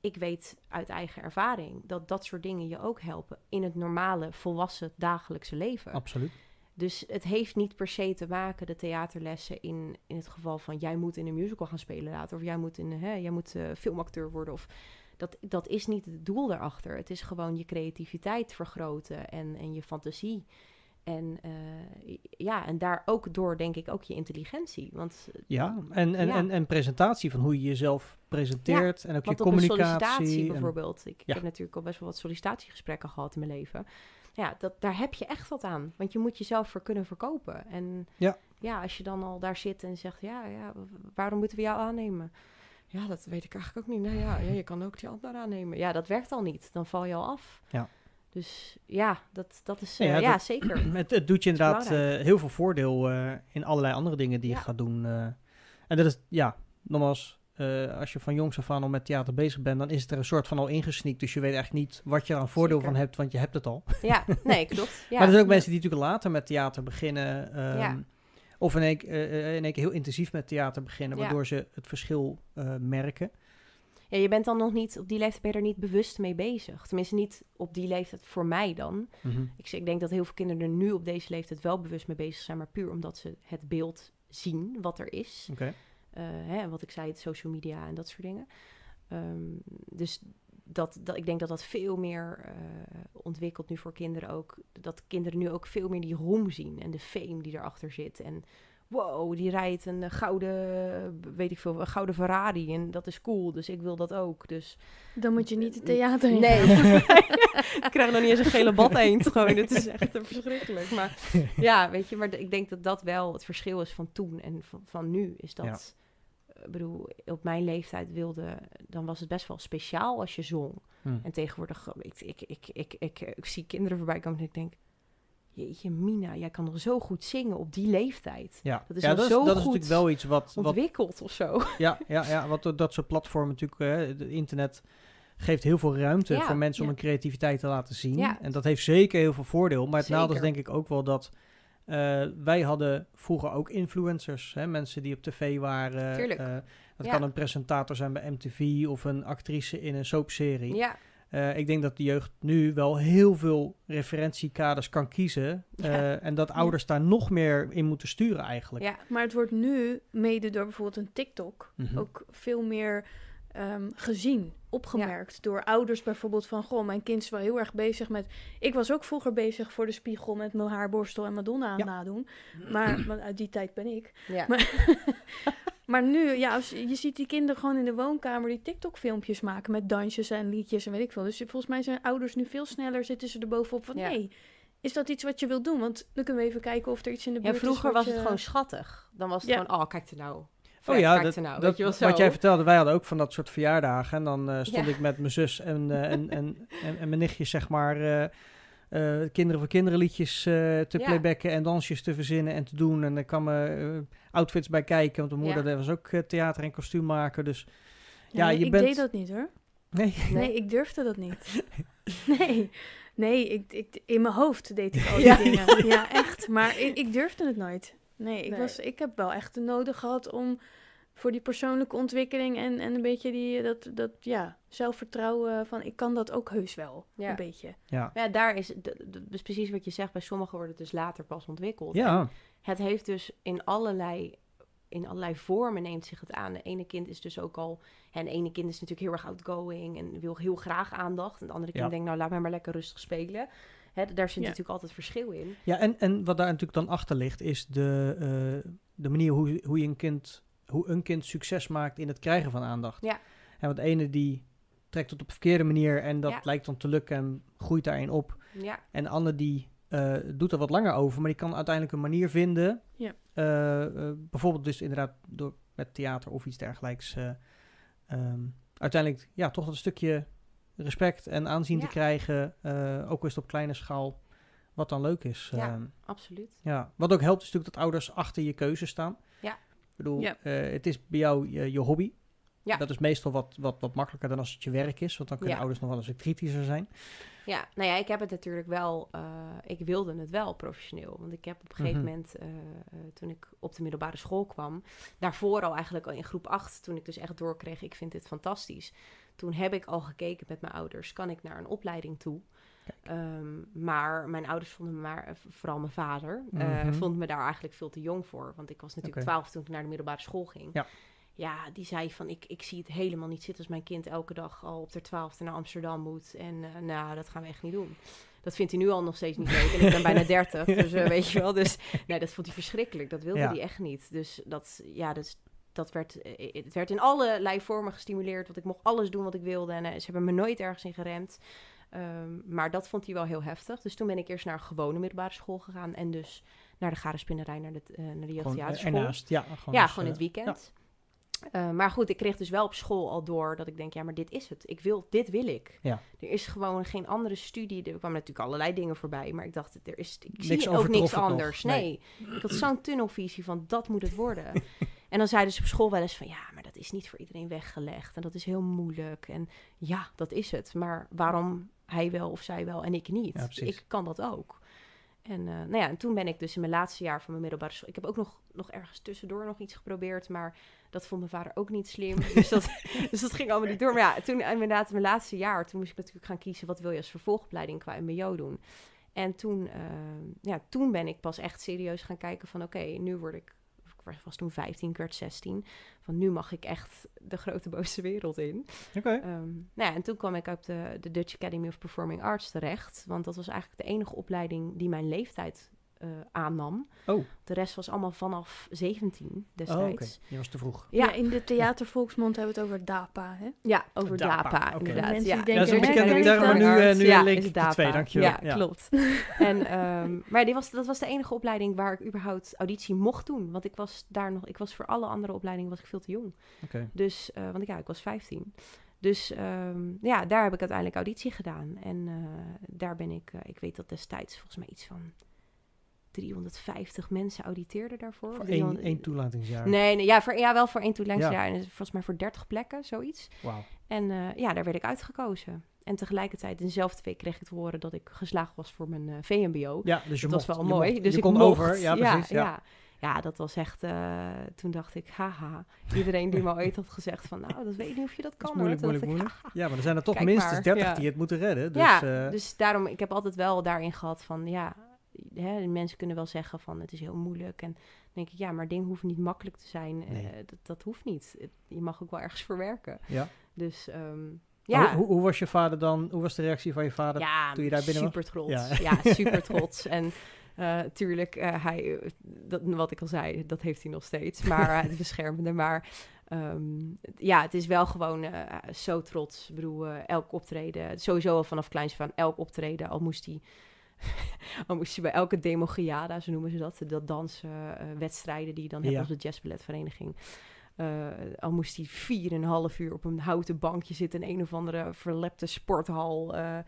ik weet uit eigen ervaring dat dat soort dingen je ook helpen in het normale, volwassen dagelijkse leven. Absoluut. Dus het heeft niet per se te maken, de theaterlessen, in, in het geval van jij moet in een musical gaan spelen later. Of jij moet, in, hè, jij moet eh, filmacteur worden. Of, dat, dat is niet het doel daarachter. Het is gewoon je creativiteit vergroten en, en je fantasie. En eh, ja, en daar ook door denk ik ook je intelligentie. Want, Ja, en, en, Ja. En, en presentatie van hoe je jezelf presenteert en ook je communicatie. sollicitatie en- bijvoorbeeld. Ik, Ja. heb natuurlijk al best wel wat sollicitatiegesprekken gehad in mijn leven. Ja, dat, daar heb je echt wat aan. Want je moet jezelf voor kunnen verkopen. En Ja. ja, als je dan al daar zit en zegt, ja, ja, waarom moeten we jou aannemen? Ja, dat weet ik eigenlijk ook niet. Nou ja, ja je kan ook die ander aannemen. Ja, dat werkt al niet. Dan val je al af. Ja. Dus ja, dat, dat is... Ja, eh, ja, ja, dat- zeker. Het, het doet je inderdaad eh, heel veel voordeel eh, in allerlei andere dingen die je gaat doen. en dat is, ja, nogmaals, als je van jongs af aan al met theater bezig bent, dan is het er een soort van al ingesneakt. Dus je weet eigenlijk niet wat je er aan voordeel Zeker. van hebt, want je hebt het al. Ja, nee, klopt. Ja. maar er zijn ook mensen die natuurlijk later met theater beginnen. Ja. Of in één, eh, in één keer heel intensief met theater beginnen, Ja. waardoor ze het verschil eh, merken. Ja, je bent dan nog niet, op die leeftijd ben je er niet bewust mee bezig. Tenminste, niet op die leeftijd voor mij dan. Ik, zeg- ik denk dat heel veel kinderen er nu op deze leeftijd wel bewust mee bezig zijn, maar puur omdat ze het beeld zien wat er is. Oké. Eh, hè, en wat ik zei, het social media en dat soort dingen. Ehm, dus dat, dat, ik denk dat dat veel meer eh, ontwikkelt nu voor kinderen ook. Dat kinderen nu ook veel meer die roem zien en de fame die erachter zit. En wow, die rijdt een gouden, weet ik veel, een gouden Ferrari en dat is cool, dus ik wil dat ook. Dus Dan moet je niet het theater in. Nee. ik krijg nog niet eens een gele bad eend. Gewoon, het is echt verschrikkelijk. Maar ja, weet je, maar ik denk dat dat wel het verschil is van toen en van, van nu. Is dat, Ja. Ik bedoel, op mijn leeftijd wilde, dan was het best wel speciaal als je zong. Hm. En tegenwoordig, ik, ik, ik, ik, ik, ik, zie kinderen voorbij komen en ik denk, jeetje Mina, jij kan nog zo goed zingen op die leeftijd. Ja, Dat is ja, dat, is, natuurlijk wel iets wat, wat Ontwikkeld of zo. Ja, ja, ja want dat- soort platformen natuurlijk, hè, het internet geeft heel veel ruimte Ja, voor mensen om hun creativiteit te laten zien. Ja. En dat heeft zeker heel veel voordeel. Maar het nadeel is denk ik ook wel dat eh, wij hadden vroeger ook influencers, hè, mensen die op tv waren. Tuurlijk. eh, dat Ja. kan een presentator zijn bij MTV of een actrice in een soapserie. Ja, Eh, ik denk dat de jeugd nu wel heel veel referentiekaders kan kiezen. Ja. en dat ouders daar nog meer in moeten sturen eigenlijk. Ja, Maar het wordt nu, mede door bijvoorbeeld een TikTok, Mhm. ook veel meer ehm, gezien, opgemerkt. Door ouders bijvoorbeeld van, goh, mijn kind is wel heel erg bezig met... Ik was ook vroeger bezig voor de spiegel met mijn haarborstel en Madonna aan Ja. nadoen. Maar want uit die tijd ben ik. ja. Maar, maar nu, ja, als, je ziet die kinderen gewoon in de woonkamer die TikTok-filmpjes maken met dansjes en liedjes en weet ik veel. Dus volgens mij zijn ouders nu veel sneller, zitten ze er bovenop van, Ja. nee, is dat iets wat je wilt doen? Want dan kunnen we even kijken of er iets in de Ja, buurt vroeger is wat was het gewoon schattig. Dan was het Ja. gewoon, oh, kijk er nou. Oh ja, dat, nou. dat- weet je wel zo. wat jij vertelde, wij hadden ook van dat soort verjaardagen. En dan eh, stond Ja. ik met mijn zus en, eh, en, en, en, en mijn nichtjes, zeg maar, eh, eh, kinderen voor kinderen liedjes eh, te Ja. playbacken en dansjes te verzinnen en te doen. En er kwamen outfits bij kijken, want mijn moeder Ja. was ook theater- en kostuummaker. Dus ja, Nee, je ik bent... deed dat niet hoor. Nee, Nee, ik durfde dat niet. nee, nee ik, ik, in mijn hoofd deed ik al die Ja. dingen. Ja, echt. Maar ik, ik durfde het nooit. Nee, ik, Nee. Was, ik heb wel echt de nodig gehad om voor die persoonlijke ontwikkeling en, en een beetje die, dat, dat ja, zelfvertrouwen van ik kan dat ook heus wel. Ja. Een beetje. ja. Maar ja, daar is, dus precies wat je zegt, bij sommigen wordt het dus later pas ontwikkeld. En Ja, het heeft dus in allerlei, in allerlei vormen neemt zich het aan. De ene kind is dus ook al, en de ene kind is natuurlijk heel erg outgoing en wil heel graag aandacht. En het andere kind Ja. denkt, nou laat mij maar lekker rustig spelen. Hè, daar zit Ja. natuurlijk altijd verschil in. ja en, en wat daar natuurlijk dan achter ligt, is de, eh, de manier hoe, hoe, je een kind, hoe een kind succes maakt in het krijgen van aandacht. Ja. En want de ene die trekt het op de verkeerde manier en dat Ja. lijkt dan te lukken en groeit daarin op. Ja, En de ander die eh, doet er wat langer over, maar die kan uiteindelijk een manier vinden. Ja. eh, eh, bijvoorbeeld dus inderdaad door, met theater of iets dergelijks. eh, ehm, uiteindelijk ja, toch een stukje respect en aanzien te krijgen. ook al is het op kleine schaal. Wat dan leuk is. Ja. Ehm, absoluut. ja. Wat ook helpt is natuurlijk dat ouders achter je keuze staan. Ik bedoel, Ja. eh, het is bij jou je, je hobby. Ja. Dat is meestal wat, wat, wat makkelijker dan als het je werk is. Want dan kunnen Ja. ouders nog wel eens kritischer zijn. Ja, nou ja, ik heb het natuurlijk wel, eh, ik wilde het wel professioneel. Want ik heb op een gegeven Mhm. moment, eh, eh, toen ik op de middelbare school kwam, daarvoor al eigenlijk al in groep 8, toen ik dus echt doorkreeg, ik vind dit fantastisch. Toen heb ik al gekeken met mijn ouders, kan ik naar een opleiding toe? Ehm, maar mijn ouders vonden me maar, eh, vooral mijn vader, eh Mhm. vond me daar eigenlijk veel te jong voor. Want ik was natuurlijk. 12 toen ik naar de middelbare school ging. Ja. Ja, die zei van, ik, ik zie het helemaal niet zitten als mijn kind elke dag al op de twaalfde naar Amsterdam moet. En eh, nou, dat gaan we echt niet doen. Dat vindt hij nu al nog steeds niet leuk. En ik ben bijna 30, dus weet je wel. Dus nee, dat vond hij verschrikkelijk. Dat wilde Ja. hij echt niet. Dus dat, ja, dus, dat werd, het werd in allerlei vormen gestimuleerd. Want ik mocht alles doen wat ik wilde. En ze hebben me nooit ergens in geremd. Ehm, maar dat vond hij wel heel heftig. Dus toen ben ik eerst naar een gewone middelbare school gegaan. En dus naar de Garenspinnerij, naar de, eh naar de eh, jeugdtheaterschool. ernaast. Ja, gewoon, Ja, dus, gewoon in eh, het weekend. Eh, maar goed, ik kreeg dus wel op school al door dat ik denk, ja, maar dit is het. Ik wil, dit wil ik. Ja. Er is gewoon geen andere studie. Er kwamen natuurlijk allerlei dingen voorbij, maar ik dacht, er is, ik Niks zie ook niks anders. nee. Nee. ik had zo'n tunnelvisie van dat moet het worden. en dan zeiden ze op school wel eens van, ja, maar dat is niet voor iedereen weggelegd en dat is heel moeilijk. En ja, dat is het. Maar waarom hij wel of zij wel en ik niet? Ja, ik kan dat ook. En, eh, nou ja, en toen ben ik dus in mijn laatste jaar van mijn middelbare school... Ik heb ook nog, nog ergens tussendoor nog iets geprobeerd, maar dat vond mijn vader ook niet slim. Dus dat, dus dat ging allemaal niet door. Maar ja, toen inderdaad mijn laatste jaar, toen moest ik natuurlijk gaan kiezen... wat wil je als vervolgopleiding qua mbo doen. En toen, eh, ja, toen ben ik pas echt serieus gaan kijken van... oké, nu word ik... Ik was toen 15, ik werd 16. Van nu mag ik echt de grote boze wereld in. Oké. Ehm, nou ja, en toen kwam ik op de, de Dutch Academy of Performing Arts terecht. Want dat was eigenlijk de enige opleiding die mijn leeftijd eh, aannam. Oh. De rest was allemaal vanaf 17 Oh, oké. destijds. Je was te vroeg. Ja. Ja, in de theatervolksmond hebben we het over DAPA, hè? ja, over DAPA, DAPA, oké. inderdaad. Mensen ja. die Ja, denken, bekende ken ik term, maar dat? nu, eh, nu ja, link is ik de twee, dankjewel. Ja, Ja. klopt. en, ehm, maar die was, dat was de enige opleiding waar ik überhaupt auditie mocht doen. Want ik was daar nog, ik was voor alle andere opleidingen was ik veel te jong. Oké. Dus, eh, want ik, ja, ik was 15. Dus ehm, ja, daar heb ik uiteindelijk auditie gedaan. En eh, daar ben ik, ik weet dat destijds volgens mij iets van 350 mensen auditeerden daarvoor. Voor Of één, 300 één toelatingsjaar. Nee, nee ja, voor, ja, wel voor één toelatingsjaar. Ja. En volgens mij voor 30 plekken, zoiets. Wauw. En eh, ja, daar werd ik uitgekozen. En tegelijkertijd, dezelfde week kreeg ik te horen dat ik geslaagd was voor mijn eh, VMBO. Ja, dus je dat mocht. was wel je mooi. mocht- dus je ik kon mocht. over. Ja, precies. Ja, ja. ja, dat was echt, eh, toen dacht ik, haha. Iedereen die me ooit had gezegd van, nou, dat weet ik niet of je dat Dat kan. is moeilijk, hoor. moeilijk, moeilijk. ik, Ja, maar er zijn er toch Kijk minstens maar, 30 ja. die het moeten redden. Dus, ja, dus daarom, ik heb altijd wel daarin gehad van, ja, hè, mensen kunnen wel zeggen van, het is heel moeilijk. En dan denk ik, ja, maar dingen hoeven niet makkelijk te zijn. Eh, dat, dat hoeft niet. Je mag ook wel ergens voor werken. ja. Dus, ehm, ja. Hoe, hoe was je vader dan? Hoe was de reactie van je vader? ja, toen je daar binnen was? super trots. Ja. Ja, super trots. En eh tuurlijk, eh, hij, dat, wat ik al zei, dat heeft hij nog steeds. Maar het beschermende. Maar ehm, ja, het is wel gewoon zo trots. Ik bedoel, elk optreden, sowieso al vanaf kleins van elk optreden, al moest hij... Al moest hij bij elke demogiada, zo noemen ze dat, dat dansen, eh, wedstrijden die je dan hebt Ja. als de jazzballetvereniging. Eh, al moest hij vier en een half uur op een houten bankje zitten in een of andere verlepte sporthal. eh,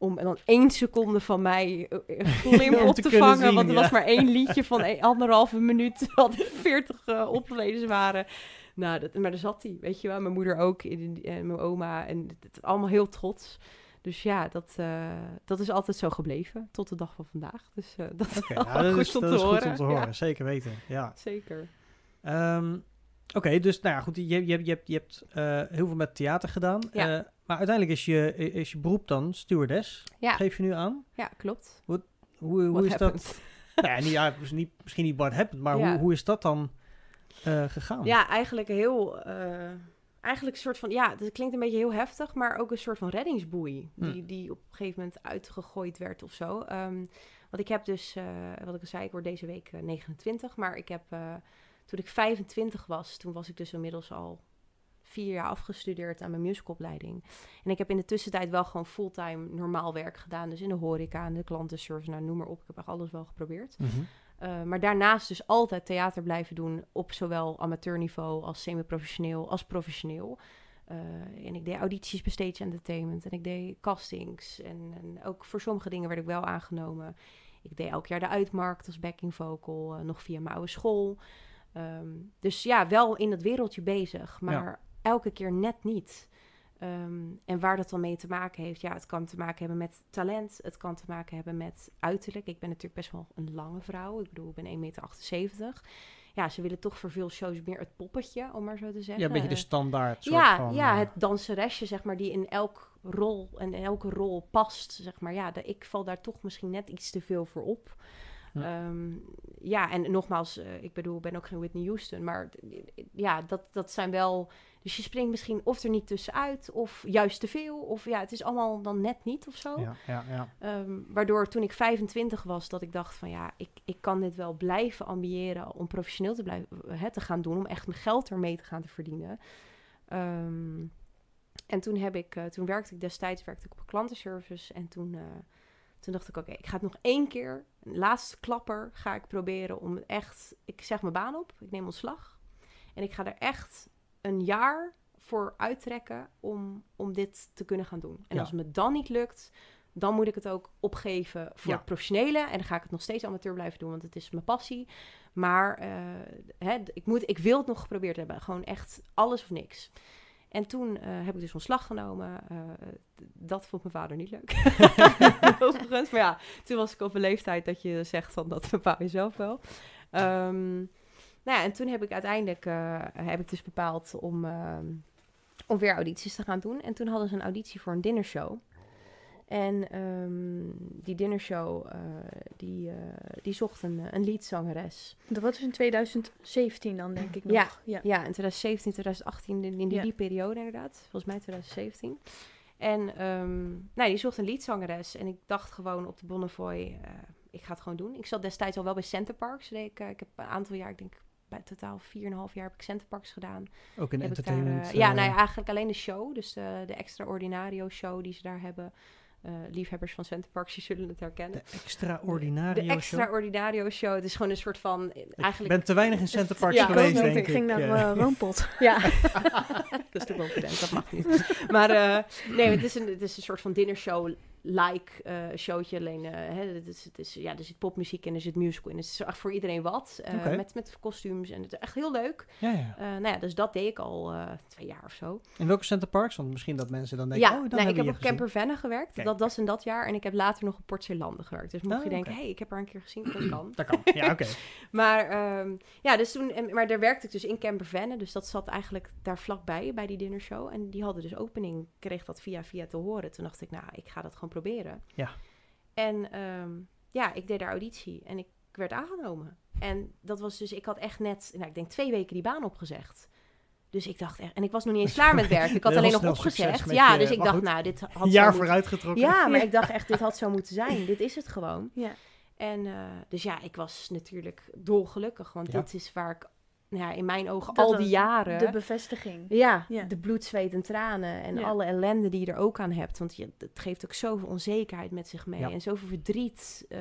om en dan één seconde van mij Om op te vangen. zien, want er ja. was maar één liedje van een, anderhalve minuut. Wat veertig eh optredens waren. Nou, dat, maar daar zat hij, weet je wel. Mijn moeder ook en, en mijn oma. En het, het- allemaal heel trots. Dus ja, dat, eh, dat is altijd zo gebleven. Tot de dag van vandaag. Dus eh, dat is ja, dat goed is, om dat te is horen. goed om te Ja, horen. Zeker weten. Ja. zeker. Ehm, Oké, dus nou ja, goed. Je, je, hebt- je hebt, je hebt eh, heel veel met theater gedaan. Ja. maar uiteindelijk is je, is je beroep dan stewardess. Ja. Geef je nu aan? Ja, klopt. Hoe, hoe What is dat? Nou ja, niet, ja, misschien niet what happened, maar hoe, hoe is dat dan gegaan? Ja, eigenlijk heel. Eh, eigenlijk een soort van. Ja, het klinkt een beetje heel heftig, maar ook een soort van reddingsboei. Hm. Die, die op een gegeven moment uitgegooid werd of zo. Ehm, want ik heb dus, eh, wat ik al zei, ik word deze week eh, 29, maar ik heb. eh, toen ik 25 was, toen was ik dus inmiddels al vier jaar afgestudeerd aan mijn musicalopleiding. En ik heb in de tussentijd wel gewoon fulltime normaal werk gedaan. Dus in de horeca en de klantenservice, nou noem maar op. Ik heb echt alles wel geprobeerd. Mhm. Uh, maar daarnaast dus altijd theater blijven doen op zowel amateurniveau als semi-professioneel als professioneel. Uh, en ik deed audities bij Stage Entertainment en ik deed castings. En, en, ook voor sommige dingen werd ik wel aangenomen. Ik deed elk jaar de uitmarkt als backing vocal, uh, nog via mijn oude school. Um, dus ja, wel in dat wereldje bezig, maar ja. elke keer net niet. Um, en waar dat dan mee te maken heeft, ja, het kan te maken hebben met talent. Het kan te maken hebben met uiterlijk. Ik ben natuurlijk best wel een lange vrouw. Ik bedoel, ik ben 1,78 meter. Ja, ze willen toch voor veel shows meer het poppetje, om maar zo te zeggen. Ja, een beetje de standaard soort ja, van... Ja, uh... het danseresje, zeg maar, die in elk rol en elke rol past, zeg maar. Ja, de, ik val daar toch misschien net iets te veel voor op. Ja, um, ja en nogmaals, uh, ik bedoel, ik ben ook geen Whitney Houston, maar ja, dat, dat zijn wel... Dus je springt misschien of er niet tussenuit, of juist te veel, of ja, het is allemaal dan net niet of zo. Ja, ja, ja. Um, waardoor toen ik 25 was, dat ik dacht van ja, ik, ik kan dit wel blijven ambiëren om professioneel te blijven hè, te gaan doen, om echt mijn geld ermee te gaan te verdienen. Um, en toen heb ik, uh, toen werkte ik destijds werkte ik op een klantenservice en toen, uh, toen dacht ik oké, okay, ik ga het nog één keer, een laatste klapper, ga ik proberen om echt, ik zeg mijn baan op, ik neem ontslag en ik ga er echt een jaar voor uittrekken om, om dit te kunnen gaan doen. En Ja. als het me dan niet lukt, dan moet ik het ook opgeven voor Ja. het professionele. En dan ga ik het nog steeds amateur blijven doen, want het is mijn passie. Maar uh, hè, ik, moet, ik wil het nog geprobeerd hebben. Gewoon echt alles of niks. En toen uh, heb ik dus ontslag genomen. Uh, dat vond mijn vader niet leuk. Overigens. Maar ja, toen was ik op een leeftijd dat je zegt van dat bepaal je zelf wel. Um, nou ja, en toen heb ik uiteindelijk uh, heb ik dus bepaald om, uh, om weer audities te gaan doen. En toen hadden ze een auditie voor een dinnershow. En um, die dinnershow, uh, die, die zocht een, een liedzangeres. Dat was dus in 2017 dan, denk ik nog. Ja, ja. ja in 2017, 2018, in, in die, Ja. die periode inderdaad. Volgens mij 2017. En um, nou, die zocht een liedzangeres. En ik dacht gewoon op de Bonnefoy, uh, ik ga het gewoon doen. Ik zat destijds al wel bij Center Parks. Ik, uh, ik heb een aantal jaar, ik denk bij totaal 4,5 jaar heb ik Center Parks gedaan. Ook in Heb entertainment. Daar, uh, ja, eh, nou ja, eigenlijk alleen de show. Dus de, de Extraordinario show die ze daar hebben. Uh, liefhebbers van Center Parks, die zullen het herkennen. De extraordinario De Extraordinario show. Het is gewoon een soort van... Ik eigenlijk ben te weinig in Center Parks Ja, geweest, ik, denk ik ik. ging naar Ja. uh, Roompot. Ja, dat is de confident, dat mag niet. Maar uh, nee, het is, een, het is een soort van dinnershow like eh, showtje. Alleen, eh, hè, het is, het is, ja, er zit popmuziek in, er zit musical in. Het is echt voor iedereen wat. eh, met, met kostuums en het is echt heel leuk. Ja, ja. Nou ja, dus dat deed ik al twee jaar of zo. In welke Center Parks? Want misschien dat mensen dan denken, ja, oh, dan nee, ik hebben heb op. Camper Venne gewerkt. Kijk. Dat, is in dat jaar. En ik heb later nog op Port Zeelanden gewerkt. Dus mocht Oh, je denken, oké. hey, ik heb haar een keer gezien. Dat kan. Dat kan, ja, oké. Maar ehm, ja, dus toen, en- maar daar werkte ik dus in Camper Venne. Dus dat zat eigenlijk daar vlakbij, bij die dinnershow. En die hadden dus opening, Ik kreeg dat via via te horen. Toen dacht ik, nou, ik ga dat gewoon proberen. Ja. En ehm, ja, ik deed daar auditie en ik werd aangenomen. En dat was dus, ik had echt net, nou, ik denk twee weken die baan opgezegd. Dus ik dacht echt, en ik was nog niet eens klaar met werk. Ik had alleen nog opgezegd. Ja, je- dus ik dacht, goed. nou, dit had Een zo jaar moeten- vooruitgetrokken. Ja, maar ik dacht echt, dit had zo moeten zijn. Dit is het gewoon. Ja. En eh, dus ja, ik was natuurlijk dolgelukkig. Want Ja. dit is waar ik ja, in mijn ogen Dat al die jaren... De bevestiging. ja, Ja. de bloed, zweet en tranen. En Ja. alle ellende die je er ook aan hebt. Want je, het geeft ook zoveel onzekerheid met zich mee. Ja. En zoveel verdriet. eh,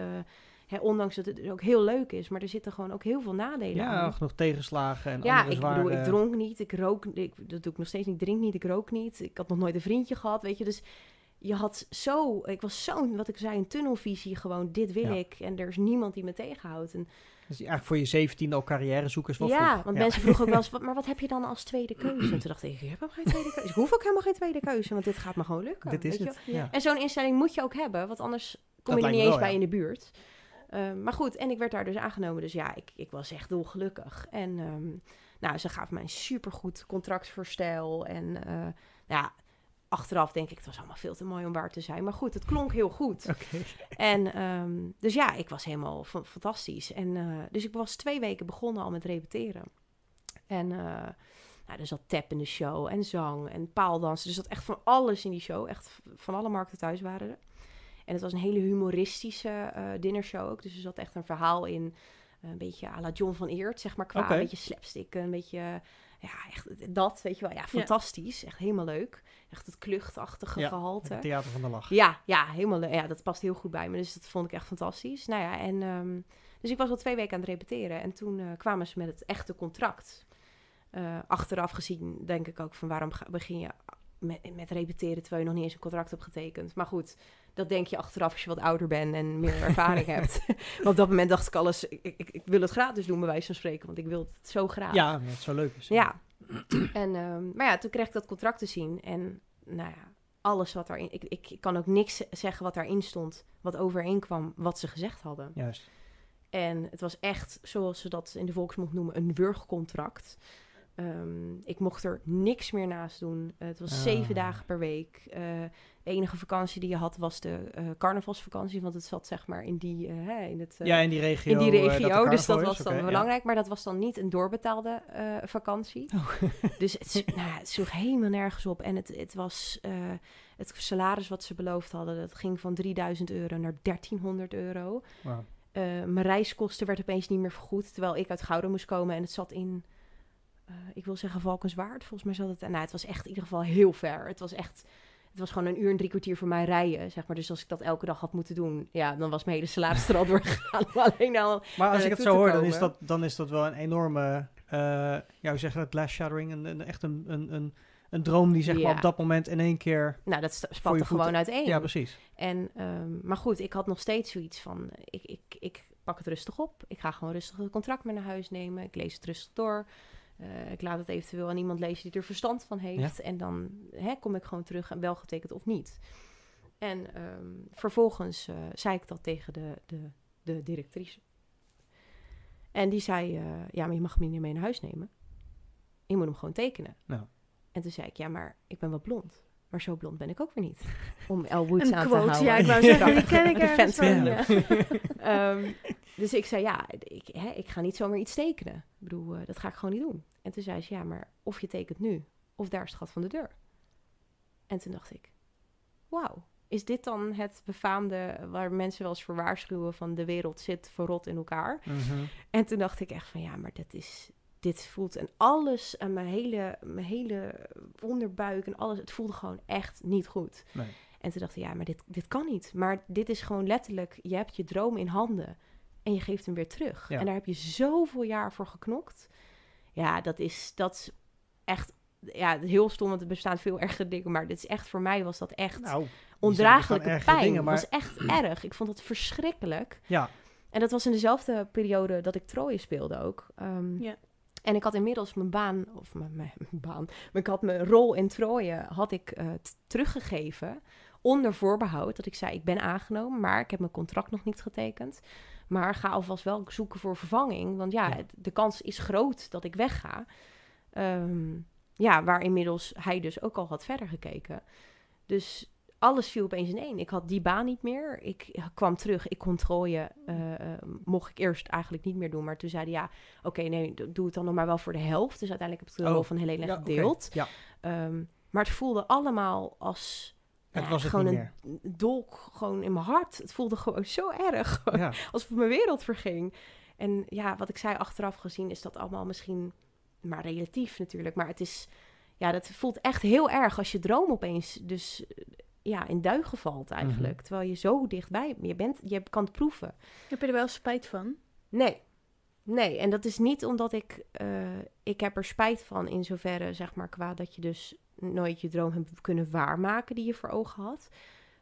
hè, ondanks dat het dus ook heel leuk is. Maar er zitten gewoon ook heel veel nadelen Ja, aan. genoeg tegenslagen en Ja, andere ik zware... bedoel, ik dronk niet, ik rook, ik, dat doe ik nog steeds niet, ik drink niet, ik rook niet. Ik had nog nooit een vriendje gehad, weet je. Dus je had zo, ik was zo'n, wat ik zei, een tunnelvisie gewoon, dit wil Ja. ik. En er is niemand die me tegenhoudt. En, Dus eigenlijk voor je zeventiende al carrière zoeken is wel ja, vroeg. want mensen vroegen ook wel eens, "Wat- maar wat heb je dan als tweede keuze? En toen dacht ik, ik heb helemaal geen tweede keuze. Ik hoef ook helemaal geen tweede keuze, want dit gaat me gewoon lukken. Dit is het. Ja. En zo'n instelling moet je ook hebben, want anders kom je er niet eens wel, bij in de buurt. Ehm, maar goed, en ik werd daar dus aangenomen. Dus ja, ik, ik was echt dolgelukkig. En ehm, nou, ze gaven mij een supergoed contractvoorstel. En nou ja, achteraf denk ik, het was allemaal veel te mooi om waar te zijn. Maar goed, het klonk heel goed. Oké. En ehm, dus ja, ik was helemaal fa- fantastisch. En eh, dus ik was twee weken begonnen al met repeteren. En eh nou, er zat tap in de show en zang en paaldansen. Dus dat echt van alles in die show. Echt van alle markten thuis waren er. En het was een hele humoristische eh dinnershow ook. Dus er zat echt een verhaal in. Een beetje à la John van Eert, zeg maar. Qua een beetje slapstick, een beetje... Ja, echt dat, weet je wel. Ja, fantastisch. Echt helemaal leuk. Echt het kluchtachtige Ja, gehalte. Het theater van de lach. Ja, ja, helemaal. le- Ja, dat past heel goed bij me. Dus dat vond ik echt fantastisch. Nou ja, en ehm, dus ik was al twee weken aan het repeteren. En toen eh, kwamen ze met het echte contract. Eh, achteraf gezien denk ik ook van waarom ga- begin je met, met repeteren terwijl je nog niet eens een contract hebt getekend. Maar goed, dat denk je achteraf als je wat ouder bent en meer ervaring hebt. Maar op dat moment dacht ik alles, ik, ik, ik wil het gratis doen bij wijze van spreken, want ik wil het zo graag. Ja, het zo leuk is. Ja. En, ehm, maar ja, toen kreeg ik dat contract te zien. En nou ja, alles wat daarin... Ik, ik, ik kan ook niks zeggen wat daarin stond... wat overeenkwam wat ze gezegd hadden. Juist. En het was echt, zoals ze dat in de volksmond noemen... een burgcontract. Ehm, ik mocht er niks meer naast doen. Eh, het was Ah. zeven dagen per week. Eh, de enige vakantie die je had was de eh, carnavalsvakantie... want het zat zeg maar in die... hè, in het, Ja, in die regio. in die regio. dus dat was dan ja. belangrijk. Maar dat was dan niet een doorbetaalde vakantie. Oh. Dus het, nou, het sloeg helemaal nergens op. En het, het was het salaris wat ze beloofd hadden. Dat ging van 3000 euro naar 1300 euro. Mijn reiskosten werd opeens niet meer vergoed. Terwijl ik uit Gouden moest komen. En het zat in, eh, ik wil zeggen Valkenswaard. Volgens mij zat het. Nou, het was echt in ieder geval heel ver. Het was echt... Het was gewoon een uur en drie kwartier voor mij rijden, zeg maar. Dus als ik dat elke dag had moeten doen, ja, dan was mijn hele salaris er al doorgegaan. Alleen al Maar als daar ik het zo hoor, dan is, dat, dan is dat wel een enorme, eh ja, hoe zeg je dat, glass shattering. Een, een, echt een, een, een, een droom die zeg maar op dat moment in één keer... Nou, dat je voeten. gewoon uiteen. Ja, precies. En, ehm, maar goed, ik had nog steeds zoiets van, ik, ik, ik pak het rustig op. Ik ga gewoon rustig het contract mee naar huis nemen. Ik lees het rustig door. Eh, ik laat het eventueel aan iemand lezen die er verstand van heeft. En dan hè, kom ik gewoon terug en wel getekend of niet. En ehm, vervolgens eh, zei ik dat tegen de, de, de directrice. En die zei, eh, ja, maar je mag hem niet mee naar huis nemen. Je moet hem gewoon tekenen. Nou. En toen zei ik, ja, maar ik ben wel blond. Maar zo blond ben ik ook weer niet. Om El Woods Een aan te quote, houden. ja, ik wou zeggen, die ken ik De ergens van. fans Ja. Ehm, dus ik zei, ja, ik, hè, ik ga niet zomaar iets tekenen. Ik bedoel, eh, dat ga ik gewoon niet doen. En toen zei ze, ja, maar of je tekent nu, of daar is het gat van de deur. En toen dacht ik, wauw, is dit dan het befaamde waar mensen wel eens voor waarschuwen van de wereld zit verrot in elkaar? Mhm. En toen dacht ik echt van, ja, maar dat is, dit voelt, en alles, en mijn hele, mijn hele onderbuik en alles, het voelde gewoon echt niet goed. Nee. En toen dacht ik, ja, maar dit, dit kan niet. Maar dit is gewoon letterlijk, je hebt je droom in handen en je geeft hem weer terug. Ja. En daar heb je zoveel jaar voor geknokt. Ja, dat is, dat is echt ja, heel stom, want er bestaan veel ergere dingen. Maar dit is echt, voor mij was dat echt Nou, ondraaglijke pijn. dingen, maar- Het was echt erg. Ik vond het verschrikkelijk. ja. En dat was in dezelfde periode dat ik Troje speelde ook. Ehm, Ja. En ik had inmiddels mijn baan, of mijn, mijn, baan, maar ik had mijn rol in Troje, had ik eh, teruggegeven. Onder voorbehoud dat ik zei, ik ben aangenomen, maar ik heb mijn contract nog niet getekend. Maar ga alvast wel zoeken voor vervanging, want ja, de kans is groot dat ik wegga. Ehm, ja, waar inmiddels hij dus ook al had verder gekeken. Dus alles viel opeens in één. Ik had die baan niet meer. Ik kwam terug. Ik kon Troje, eh, eh, mocht ik eerst eigenlijk niet meer doen. Maar toen zeiden ja, oké, nee, do- doe het dan nog maar wel voor de helft. Dus uiteindelijk heb ik de rol Oh, van Helene ja, gedeeld. Ja, Ehm, maar het voelde allemaal als... het ja, was het gewoon een dolk gewoon in mijn hart. Het voelde gewoon zo erg. Gewoon alsof mijn wereld verging. En ja, wat ik zei achteraf gezien is dat allemaal misschien maar relatief natuurlijk. Maar het is, ja, dat voelt echt heel erg als je droom opeens dus eh, ja, in duigen valt eigenlijk. Mhm. Terwijl je zo dichtbij je bent, je kan het proeven. Heb je er wel spijt van? Nee. Nee, en dat is niet omdat ik... eh, ik heb er spijt van in zoverre, zeg maar, qua dat je dus nooit je droom hebt kunnen waarmaken die je voor ogen had.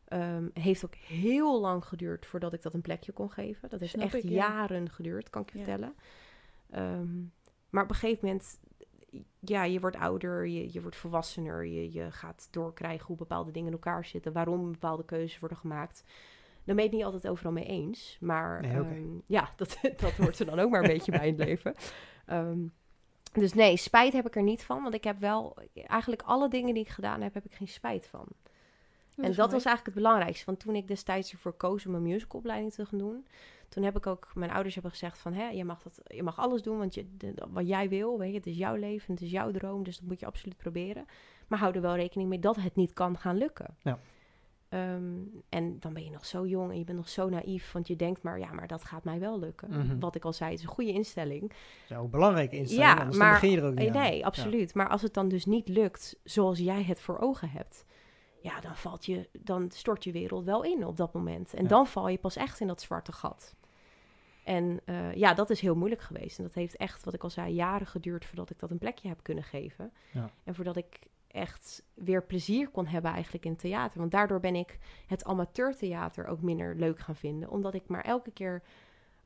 Ehm, heeft ook heel lang geduurd voordat ik dat een plekje kon geven. Dat Snap echt ik, ja. jaren geduurd, kan ik je Ja. vertellen. Ehm, maar op een gegeven moment, ja, je wordt ouder, je, je wordt volwassener, je, je gaat doorkrijgen hoe bepaalde dingen in elkaar zitten, waarom bepaalde keuzes worden gemaakt. Dan ben je het niet altijd overal mee eens, maar Nee, ehm, ja, dat, dat hoort er dan ook maar een beetje bij in het leven. Ehm, dus nee, spijt heb ik er niet van, want ik heb wel, eigenlijk alle dingen die ik gedaan heb, heb ik geen spijt van. En dat was eigenlijk het belangrijkste. Want toen ik destijds ervoor koos om een musicalopleiding te gaan doen, toen heb ik ook, mijn ouders hebben gezegd van, hè, je mag, dat, je mag alles doen, want je, de- wat jij wil, weet je, het is jouw leven, het is jouw droom, dus dat moet je absoluut proberen. Maar hou er wel rekening mee dat het niet kan gaan lukken. Ja. Ehm, en dan ben je nog zo jong en je bent nog zo naïef, want je denkt maar, ja, maar dat gaat mij wel lukken. Mhm. Wat ik al zei, het is een goede instelling. Is een belangrijke instelling, Ja, maar- dan begin je er ook niet Eh, aan. Nee, absoluut. Maar als het dan dus niet lukt zoals jij het voor ogen hebt, ja, dan valt je, dan stort je wereld wel in op dat moment. En Ja. dan val je pas echt in dat zwarte gat. En eh, ja, dat is heel moeilijk geweest. En dat heeft echt, wat ik al zei, jaren geduurd voordat ik dat een plekje heb kunnen geven. Ja. En voordat ik echt weer plezier kon hebben eigenlijk in theater. Want daardoor ben ik het amateurtheater ook minder leuk gaan vinden. Omdat ik maar elke keer,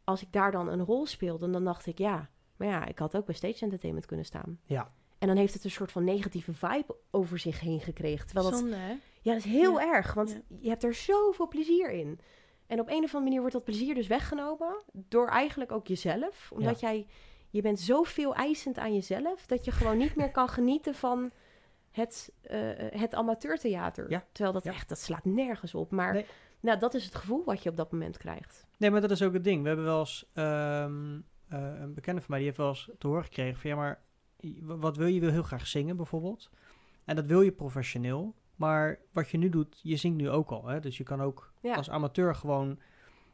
als ik daar dan een rol speelde, dan dacht ik, ja, maar ja, ik had ook bij Stage Entertainment kunnen staan. Ja. En dan heeft het een soort van negatieve vibe over zich heen gekregen. Terwijl dat, Zonde, hè? ja, dat is heel Ja. erg, want Ja. je hebt er zoveel plezier in. En op een of andere manier wordt dat plezier dus weggenomen door eigenlijk ook jezelf. Omdat jij, je bent zo veel eisend aan jezelf, dat je gewoon niet meer kan genieten van het, eh, het amateurtheater. Ja. Terwijl dat Ja. echt, dat slaat nergens op. Maar Nee. nou, dat is het gevoel wat je op dat moment krijgt. Nee, maar dat is ook het ding. We hebben wel eens ehm, eh, een bekende van mij die heeft wel eens te horen gekregen van ja, maar wat wil je? Je wil heel graag zingen bijvoorbeeld. En dat wil je professioneel. Maar wat je nu doet, je zingt nu ook al. Hè? Dus je kan ook Ja. als amateur gewoon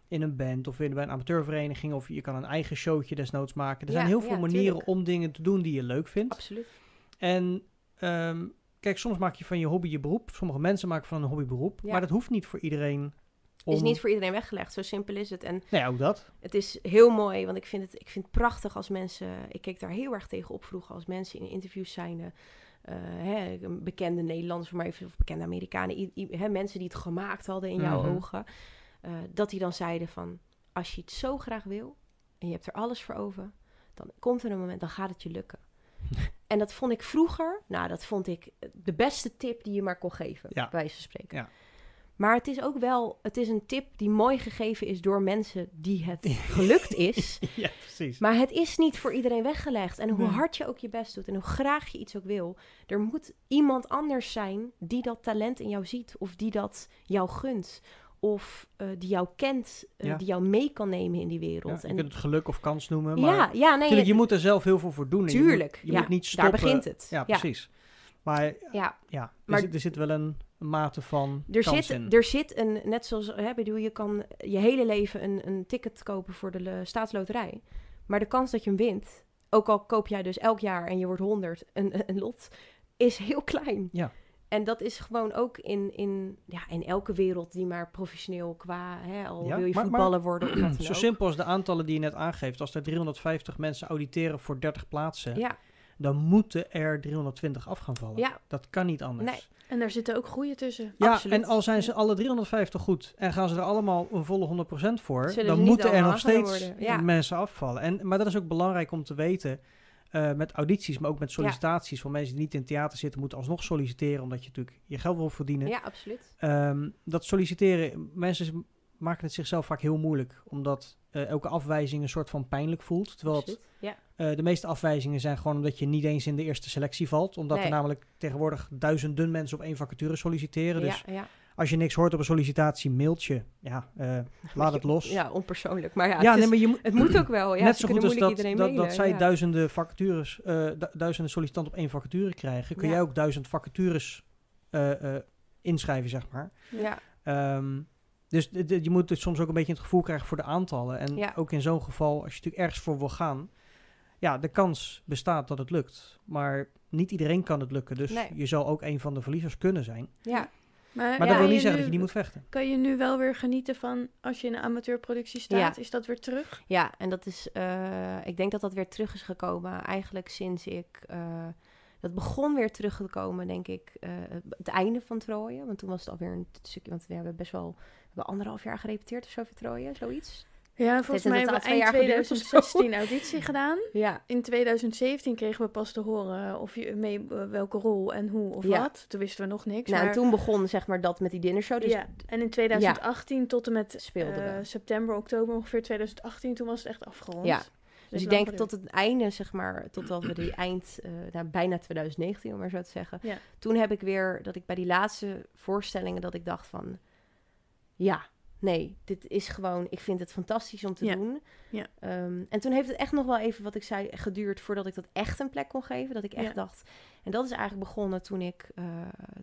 in een band of in, bij een amateurvereniging of je kan een eigen showtje desnoods maken. Er Ja, zijn heel ja, veel manieren tuurlijk. om dingen te doen die je leuk vindt. Absoluut. En ehm, kijk, soms maak je van je hobby je beroep. Sommige mensen maken van een hobby beroep. Maar dat hoeft niet voor iedereen. Om... Is niet voor iedereen weggelegd, zo simpel is het. En Nee, ook dat. Het is heel mooi, want ik vind het, ik vind het prachtig als mensen... Ik keek daar heel erg tegen op vroeger als mensen in interviews zijn... eh, eh, hè, bekende Nederlanders, maar even, of bekende Amerikanen... i- i- hè, mensen die het gemaakt hadden in jouw Mhm. ogen... eh, dat die dan zeiden van... Als je het zo graag wil en je hebt er alles voor over... dan komt er een moment, dan gaat het je lukken. en dat vond ik vroeger... Nou, dat vond ik de beste tip die je maar kon geven, Ja. bij wijze van spreken. Ja. Maar het is ook wel, het is een tip die mooi gegeven is door mensen die het gelukt is. ja, precies. Maar het is niet voor iedereen weggelegd. En hoe hard je ook je best doet en hoe graag je iets ook wil, er moet iemand anders zijn die dat talent in jou ziet. Of die dat jou gunt. Of eh, die jou kent, eh, Ja. die jou mee kan nemen in die Ja, wereld. je en, kunt het geluk of kans noemen. Maar ja, ja, nee, Natuurlijk, je moet er zelf heel veel voor doen. en je moet- tuurlijk. Je ja, moet niet stoppen. Daar begint het. Ja, precies. Maar Ja, ja, er, Maar- zit, er zit wel een mate van Er zit, in. er zit een, net zoals, hè, bedoel, je kan je hele leven een, een ticket kopen voor de le- staatsloterij. Maar de kans dat je hem wint, ook al koop jij dus elk jaar en je wordt 100 een, een lot, is heel klein. Ja. En dat is gewoon ook in, in, ja, in elke wereld die maar professioneel qua, hè, al Ja, wil je maar- voetballer worden Zo ook. simpel als de aantallen die je net aangeeft. Als er 350 mensen auditeren voor 30 plaatsen. Ja, dan moeten er 320 af gaan vallen. Ja. Dat kan niet anders. Nee. En daar zitten ook groeien tussen. Ja, Absoluut. en al zijn ze alle 350 goed en gaan ze er allemaal een volle 100% voor, Zullen dan moeten er nog steeds. Ja. mensen afvallen. En, maar dat is ook belangrijk om te weten eh, met audities, maar ook met sollicitaties. Van mensen die niet in het theater zitten, moeten alsnog solliciteren, omdat je natuurlijk je geld wil verdienen. Ja, absoluut. Ehm, dat solliciteren, mensen maken het zichzelf vaak heel moeilijk, omdat eh, elke afwijzing een soort van pijnlijk voelt. Terwijl het. Ja. Eh, de meeste afwijzingen zijn gewoon omdat je niet eens in de eerste selectie valt. Omdat Nee. er namelijk tegenwoordig duizenden mensen op één vacature solliciteren. Dus ja, ja. als je niks hoort op een sollicitatie, mailt je. Ja, eh, laat het los. Ja, onpersoonlijk. Maar ja, Ja, het, nee, is- maar je moet... het moet ook wel. Ja, Net zo goed als dat, dat, zij duizenden vacatures, eh, du- duizenden sollicitanten op één vacature krijgen, kun jij ook duizend vacatures inschrijven, zeg maar. Ja, Ehm, dus je moet soms ook een beetje het gevoel krijgen voor de aantallen. En ook in zo'n geval, als je natuurlijk ergens voor wil gaan, ja, de kans bestaat dat het lukt. Maar niet iedereen kan het lukken. Dus Nee. je zal ook een van de verliezers kunnen zijn. ja. Maar, Maar dat wil niet zeggen nu- dat je niet moet vechten. Kan je nu wel weer genieten van als je in een amateurproductie staat? Ja. Is dat weer terug? Ja, en dat is, eh, ik denk dat dat weer terug is gekomen eigenlijk sinds ik, eh, dat begon weer terug te komen, denk ik, eh, het einde van Troje. Want toen was het alweer een stukje, want we hebben best wel, we hebben anderhalf jaar gerepeteerd of zo voor Troje, zoiets. Ja, volgens mij hebben we eind jaar geduurd of zo. 2016 auditie gedaan. Ja, In 2017 kregen we pas te horen of je mee eh, welke rol en hoe of Ja. wat. Toen wisten we nog niks. nou, en maar, toen begon zeg maar dat met die dinnershow. Dus ja. En in 2018 tot en met Speelden eh, we. september, oktober ongeveer 2018, toen was het echt afgerond. Ja. Dus Dus ik denk tot het einde, zeg maar, totdat we die eind, eh nou, bijna 2019, om maar zo te zeggen. Ja. Toen heb ik weer, dat ik bij die laatste voorstellingen, dat ik dacht van, ja, nee, dit is gewoon, ik vind het fantastisch om te Ja. doen. Ja. Ehm, en toen heeft het echt nog wel even, wat ik zei, geduurd voordat ik dat echt een plek kon geven. Dat ik echt Ja. dacht, en dat is eigenlijk begonnen toen ik, eh,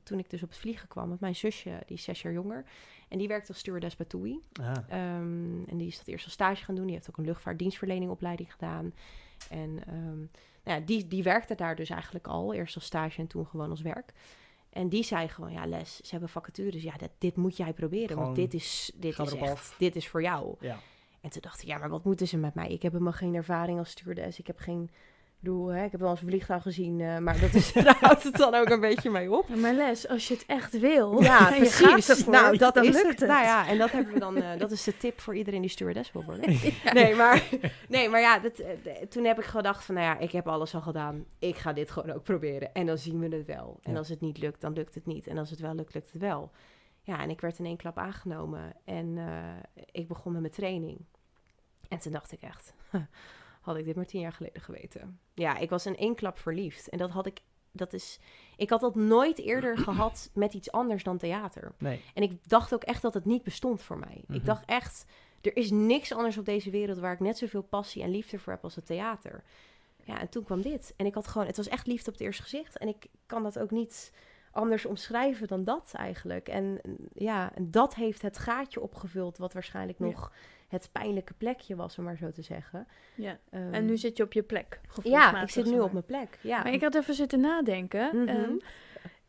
toen ik dus op het vliegen kwam. Want mijn zusje, die is zes jaar jonger, en die werkt als stewardess bij TUI. Ah, Ehm, en die is dat eerst als stage gaan doen. Die heeft ook een luchtvaartdienstverleningopleiding gedaan. En ehm, nou ja, die, die werkte daar dus eigenlijk al. Eerst als stage en toen gewoon als werk. En die zei gewoon, ja Les, ze hebben vacatures. Ja, dat, dit moet jij proberen. want dit is, dit is echt, af. dit is voor jou. ja. En toen dacht ik, ja, maar wat moeten ze met mij? Ik heb helemaal geen ervaring als stewardess. Ik heb geen... Ik bedoel, hè, ik heb wel eens een vliegtuig gezien, eh, maar dat is, daar houdt het dan ook een beetje mee op. Ja, Maar les, als je het echt wil, Ja, en je gaat precies. ervoor, nou, dat dan lukt het. het. Nou ja, en dat hebben we dan. eh, dat is de tip voor iedereen die stewardess wil worden. Nee, maar, nee, maar ja, dat, eh, toen heb ik gedacht van, nou ja, ik heb alles al gedaan. Ik ga dit gewoon ook proberen. En dan zien we het wel. En Ja. als het niet lukt, dan lukt het niet. En als het wel lukt, lukt het wel. Ja, en ik werd in één klap aangenomen. En eh, ik begon met mijn training. En toen dacht ik echt, had ik dit maar tien jaar geleden geweten. Ja, ik was in één klap verliefd. En dat had ik, dat is, ik had dat nooit eerder gehad met iets anders dan theater. Nee. En ik dacht ook echt dat het niet bestond voor mij. Mhm. Ik dacht echt, er is niks anders op deze wereld waar ik net zoveel passie en liefde voor heb als het theater. Ja, en toen kwam dit. En ik had gewoon, het was echt liefde op het eerste gezicht. En ik kan dat ook niet anders omschrijven dan dat eigenlijk. En ja, en dat heeft het gaatje opgevuld, wat waarschijnlijk Ja. nog het pijnlijke plekje was, om maar zo te zeggen. Ja. Ehm, En nu zit je op je plek. ja, ik zit nu op mijn plek. Ja, Maar ik had even zitten nadenken. Mhm. Ehm,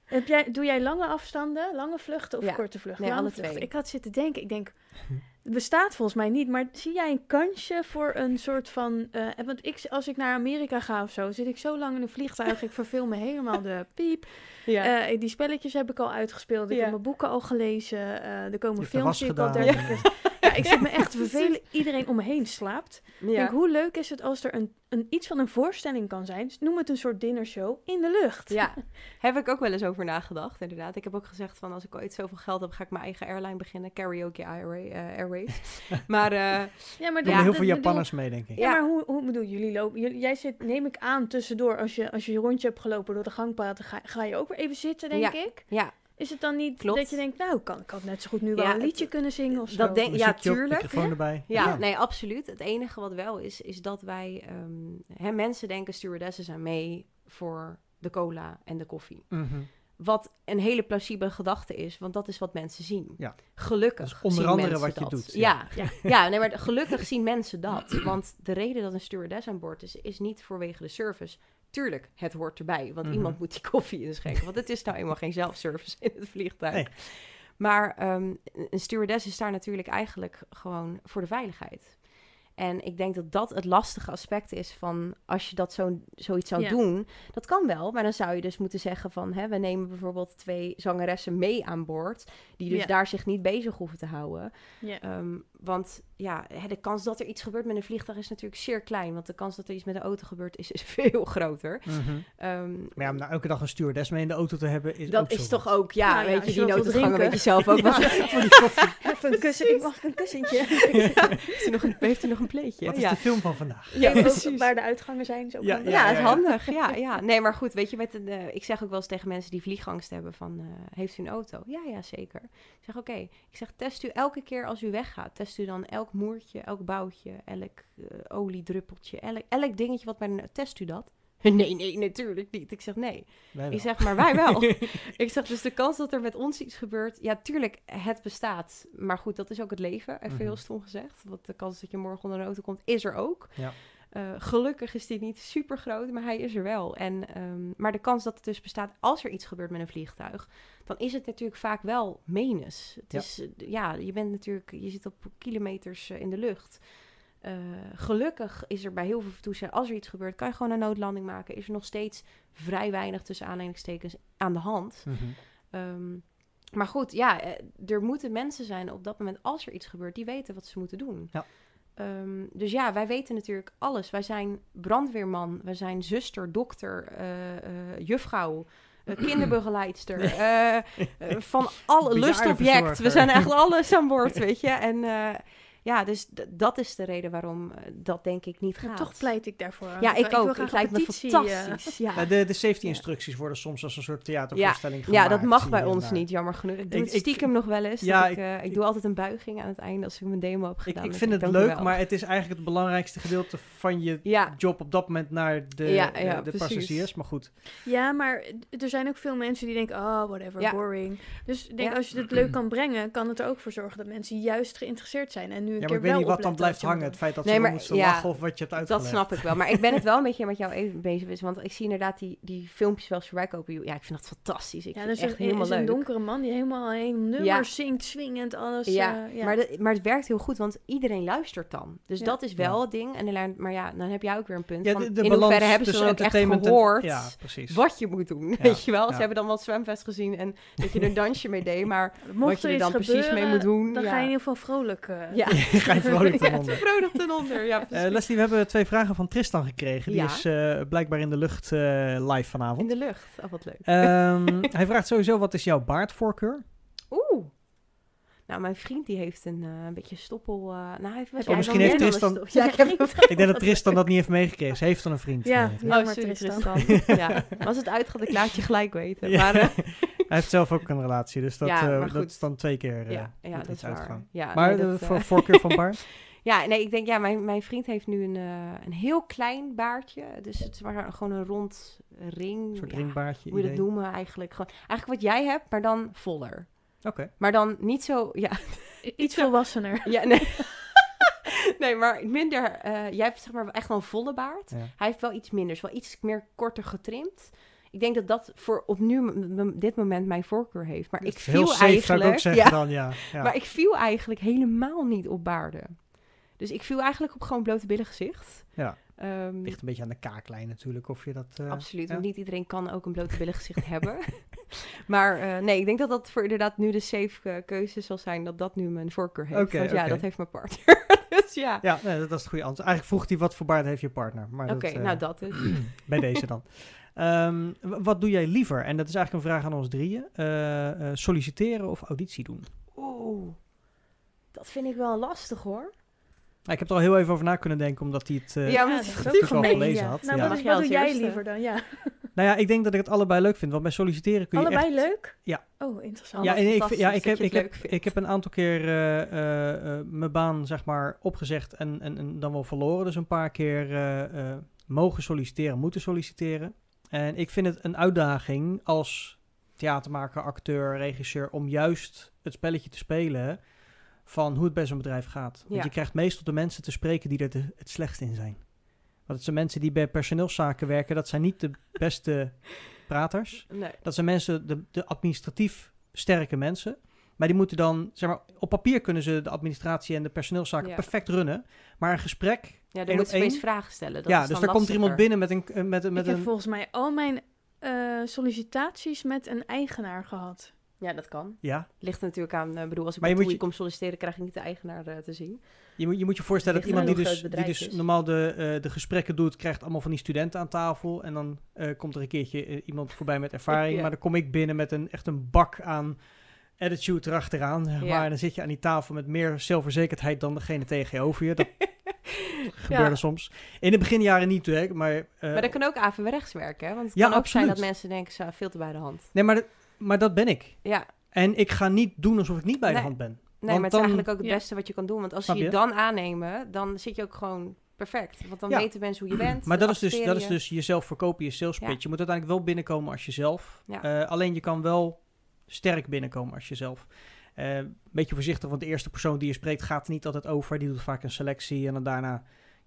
heb jij, doe jij lange afstanden, lange vluchten of Ja. korte vluchten? Nee, Lange alle twee. vluchten. Ik had zitten denken, ik denk, het bestaat volgens mij niet, maar zie jij een kansje voor een soort van, eh, want ik, als ik naar Amerika ga of zo, zit ik zo lang in een vliegtuig, ik verveel me helemaal de piep. ja. Eh, die spelletjes heb ik al uitgespeeld, ik Ja. heb mijn boeken al gelezen, eh, er komen films die ik al gedaan. 30 keer... Ja, ik zit me echt te vervelen. Iedereen om me heen slaapt. Ik denk, hoe leuk is het als er een, een, iets van een voorstelling kan zijn? Dus noem het een soort dinnershow in de lucht. Ja, heb ik ook wel eens over nagedacht, inderdaad. Ik heb ook gezegd van als ik ooit zoveel geld heb, ga ik mijn eigen airline beginnen. Karaoke eh, Airways. maar eh, Ja, maar Er heel veel bedoel- Japanners mee, denk ik. Ja, Ja. maar hoe, hoe bedoel jullie lopen? Jij zit, neem ik aan, tussendoor. Als je, als je je rondje hebt gelopen door de gangpaden, ga, ga je ook weer even zitten, denk Ja. ik. ja, Is het dan niet Klopt. dat je denkt, nou, kan, ik had net zo goed nu wel Ja, een liedje kunnen zingen of zo? dat denk- ja, op, tuurlijk. microfoon erbij. ja, nee, absoluut. Het enige wat wel is, is dat wij... ehm, hè, mensen denken stewardessen zijn mee voor de cola en de koffie. Mhm. Wat een hele plausibele gedachte is, want dat is wat mensen zien. Ja. Gelukkig Dat is onder zien andere mensen wat je dat. doet, Ja, ja. ja. nee, maar gelukkig zien mensen dat. Want de reden dat een stewardess aan boord is, is niet voorwege de service. Tuurlijk, het hoort erbij, want Mhm. iemand moet die koffie inschenken. Want het is nou eenmaal geen zelfservice in het vliegtuig. Nee. Maar ehm, een stewardess is daar natuurlijk eigenlijk gewoon voor de veiligheid. En ik denk dat dat het lastige aspect is van als je dat zo, zoiets zou Ja. doen. Dat kan wel, maar dan zou je dus moeten zeggen van... Hè, we nemen bijvoorbeeld twee zangeressen mee aan boord... die dus Ja. daar zich niet bezig hoeven te houden. Ja. Ehm, want ja, hè, de kans dat er iets gebeurt met een vliegtuig is natuurlijk zeer klein. Want de kans dat er iets met een auto gebeurt is, is veel groter. Mhm. Ehm, Maar ja, om nou elke dag een stewardess mee in de auto te hebben is ook dat zo is toch wat. ook, ja, Nou ja, weet je, die noodgangen weet je zelf ook. Ja, Wat, voor die koffie. Even een kussen. Ik mag een kussentje. heeft, u nog een, heeft u nog Wat is ja. de film van vandaag? Ja, precies. waar de uitgangen zijn. Is ook Ja, handig. Ja, is handig. Ja, ja. Nee, maar goed, weet je, met een, eh, ik zeg ook wel eens tegen mensen die vliegangst hebben van, eh, heeft u een auto? Ja, ja, zeker. Ik zeg, oké. Ik zeg, test u elke keer als u weggaat, test u dan elk moertje, elk boutje, elk eh, oliedruppeltje, elk, elk dingetje wat bij een, test u dat? Nee, nee, natuurlijk niet. Ik zeg, nee. Ik zeg, maar wij wel. ik zeg, dus de kans dat er met ons iets gebeurt, ja, tuurlijk, het bestaat. Maar goed, dat is ook het leven, even Mhm. heel stom gezegd. Want de kans dat je morgen onder een auto komt, is er ook. Ja. Eh, gelukkig is die niet super groot, maar hij is er wel. En, ehm, maar de kans dat het dus bestaat als er iets gebeurt met een vliegtuig, dan is het natuurlijk vaak wel menens. Het Ja. is, eh, ja, je bent natuurlijk, je zit op kilometers eh, in de lucht. Eh, gelukkig is er bij heel veel toestellen, als er iets gebeurt, kan je gewoon een noodlanding maken. Is er nog steeds vrij weinig tussen aanhalingstekens aan de hand. Mhm. Ehm, maar goed, ja, eh, er moeten mensen zijn op dat moment, als er iets gebeurt, die weten wat ze moeten doen. Ja. Ehm, dus ja, wij weten natuurlijk alles. Wij zijn brandweerman, wij zijn zuster, dokter, eh, juffrouw, kinderbegeleidster, van alle lustobject. We zijn echt alles aan boord, weet je. En ja, dus dat is de reden waarom eh, dat denk ik niet Maar gaat. toch pleit ik daarvoor. Ja, ik wil ook. Het een lijkt me eh, fantastisch. Ja. Ja, de, de safety instructies worden soms als een soort theatervoorstelling Ja, dat gemaakt, mag bij ons daar. niet, jammer genoeg. Ik doe Ik- het ik- stiekem nog wel eens. Ja, ik, ik- eh, ik, ik- doe altijd een buiging aan het einde als ik mijn demo heb Ik, gedaan. ik vind het leuk, maar het is eigenlijk het belangrijkste gedeelte van je Ja, job op dat moment naar de, Ja, ja, de precies. passagiers. Maar goed, Ja, maar er zijn ook veel mensen die denken, oh, whatever, Ja. boring. Dus ik denk, Ja. als je het leuk kan brengen, kan het er ook voor zorgen dat mensen juist geïnteresseerd zijn. En nu een ja, maar keer ik weet wel niet wat dan blijft wat hangen. Het feit dat Nee, ze maar- ja, lachen of wat je hebt uitgelegd. dat snap ik wel. Maar ik ben het wel een beetje met jou even bezig. Want ik zie inderdaad die, die filmpjes wel eens voorbij komen. Ja, ik vind dat fantastisch. Ik Ja, vind dus het echt een, helemaal is een leuk. donkere man die helemaal een nummer Ja. zingt, swingend, alles. Ja, eh, ja. Maar, de- maar het werkt heel goed, want iedereen luistert dan. Dus Ja. dat is wel Ja. het ding. En maar ja, dan heb jij ook weer een punt. Ja, van, de, de in balans hoeverre hebben ze dan ook echt gehoord Ja, precies. wat je moet doen, Ja, weet je wel? Ze hebben dan wel zwemvest gezien en dat je er een dansje mee deed, maar wat je er dan precies mee moet doen, Dan ga je in ieder geval vrolijk. eh, Ja, Ga je vrolijk ten onder. vrolijk ten onder. Ja, Eh. Leslie, we hebben twee vragen van Tristan gekregen. Die Ja. is eh, blijkbaar in de lucht eh, live In vanavond. de lucht. Oh, wat leuk. Ehm, hij vraagt sowieso, wat is jouw baardvoorkeur? Oeh. Nou, mijn vriend die heeft een eh, een beetje stoppel... eh nou, hij heeft wel misschien heeft Tristan- Ja, ik heb hem Ik denk dat Tristan dat niet heeft meegekregen. Ze heeft dan een vriend. Ja. Oh, sorry Tristan. Tristan. ja. Als het uitgaat, ik laat je gelijk weten. Ja. Maar, eh, Hij heeft zelf ook een relatie, dus dat, eh, dat is dan twee keer eh ja, ja, dat iets is waar. uitgaan. Ja, Maar nee, dat, voor, voorkeur van baard? ja, nee, ik denk, ja, mijn, mijn vriend heeft nu een, eh, een heel klein baardje. Dus het is maar gewoon een rond ring. Een soort ja, ringbaardje Hoe je dat noemen eigenlijk. Gewoon, eigenlijk wat jij hebt, maar dan voller. Oké. Maar dan niet zo, ja, Iets volwassener. ja nee. nee, maar minder. eh, jij hebt zeg maar echt wel een volle baard. Ja. Hij heeft wel iets minder, is wel iets meer korter getrimd. Ik denk dat dat voor op nu dit moment mijn voorkeur heeft. Maar ik heel viel safe eigenlijk. zou ik ook zeggen ja, dan, ja. ja. Maar ik viel eigenlijk helemaal niet op baarden. Dus ik viel eigenlijk op gewoon blote billen gezicht. Ja. Ehm, Ligt een beetje aan de kaaklijn natuurlijk, of je dat... eh, Absoluut, ja. want niet iedereen kan ook een blote billen gezicht hebben. Maar eh, nee, ik denk dat dat voor inderdaad nu de safe eh, keuze zal zijn dat dat nu mijn voorkeur heeft. Oké, want ja, dat heeft mijn partner. dus ja. Ja, nee, dat is het goede antwoord. Eigenlijk vroeg hij wat voor baard heeft je partner. maar Oké, nou dat dus. Bij deze dan. Ehm, wat doe jij liever? En dat is eigenlijk een vraag aan ons drieën. Eh, eh, solliciteren of auditie doen? Oeh, dat vind ik wel lastig hoor. Ik heb er al heel even over na kunnen denken, omdat hij het... eh, Ja, Ja, maar het is al gelezen had, Nou, ja. wat, wat doe jij eerste? liever dan? Ja. Nou ja, ik denk dat ik het allebei leuk vind. Want bij solliciteren kun je Allebei echt... leuk? Ja. Oh, interessant. Ja, en ik, ja ik, heb, ik, heb, ik heb een aantal keer eh, eh, eh, mijn baan zeg maar opgezegd en, en, en dan wel verloren. Dus een paar keer eh, eh, mogen solliciteren, moeten solliciteren. En ik vind het een uitdaging als theatermaker, acteur, regisseur... om juist het spelletje te spelen van hoe het bij zo'n bedrijf gaat. Want Ja. je krijgt meestal de mensen te spreken die er de- het slechtst in zijn. Want het zijn mensen die bij personeelszaken werken. Dat zijn niet de beste praters. Nee. Dat zijn mensen, de, de administratief sterke mensen. Maar die moeten dan, zeg maar, op papier kunnen ze de administratie en de personeelszaken Ja. perfect runnen. Maar een gesprek, Ja, dan moet op je steeds één? vragen stellen. Dat ja, is dus dan daar komt er iemand binnen met een, met, een- met ik heb een... volgens mij al mijn eh, sollicitaties met een eigenaar gehad. Ja, dat kan. Ja, Ligt er natuurlijk aan, ik bedoel, als ik Maar je moet TUI kom solliciteren, krijg ik niet de eigenaar eh, te zien. je moet je, moet je voorstellen dat iemand die dus, die dus is. normaal de, eh, de gesprekken doet, krijgt allemaal van die studenten aan tafel. En dan eh, komt er een keertje eh, iemand voorbij met ervaring. Ja. Maar dan kom ik binnen met een, echt een bak aan attitude erachteraan. zeg Ja. Maar dan zit je aan die tafel met meer zelfverzekerdheid dan degene tegenover je. Dat gebeurde Ja. soms. In de beginjaren niet, hè. Maar, eh, Maar dat kan ook averechts werken, hè? Want het Ja, kan ook zijn dat mensen denken, ze veel te bij de hand. Nee, maar, dat- maar dat ben ik. Ja, En ik ga niet doen alsof ik niet bij Nee. de hand ben. nee, Want maar het is eigenlijk ook het Ja. beste wat je kan doen. Want als ze je je? dan aannemen, dan zit je ook gewoon perfect. Want dan Ja. weten mensen hoe je bent. Maar dat is, dus, dat is dus jezelf verkopen, je sales Ja. pitch. Je moet uiteindelijk wel binnenkomen als jezelf. Ja. Eh, alleen je kan wel sterk binnenkomen als jezelf. Eh, Een beetje voorzichtig, want de eerste persoon die je spreekt gaat niet altijd over. Die doet vaak een selectie en dan daarna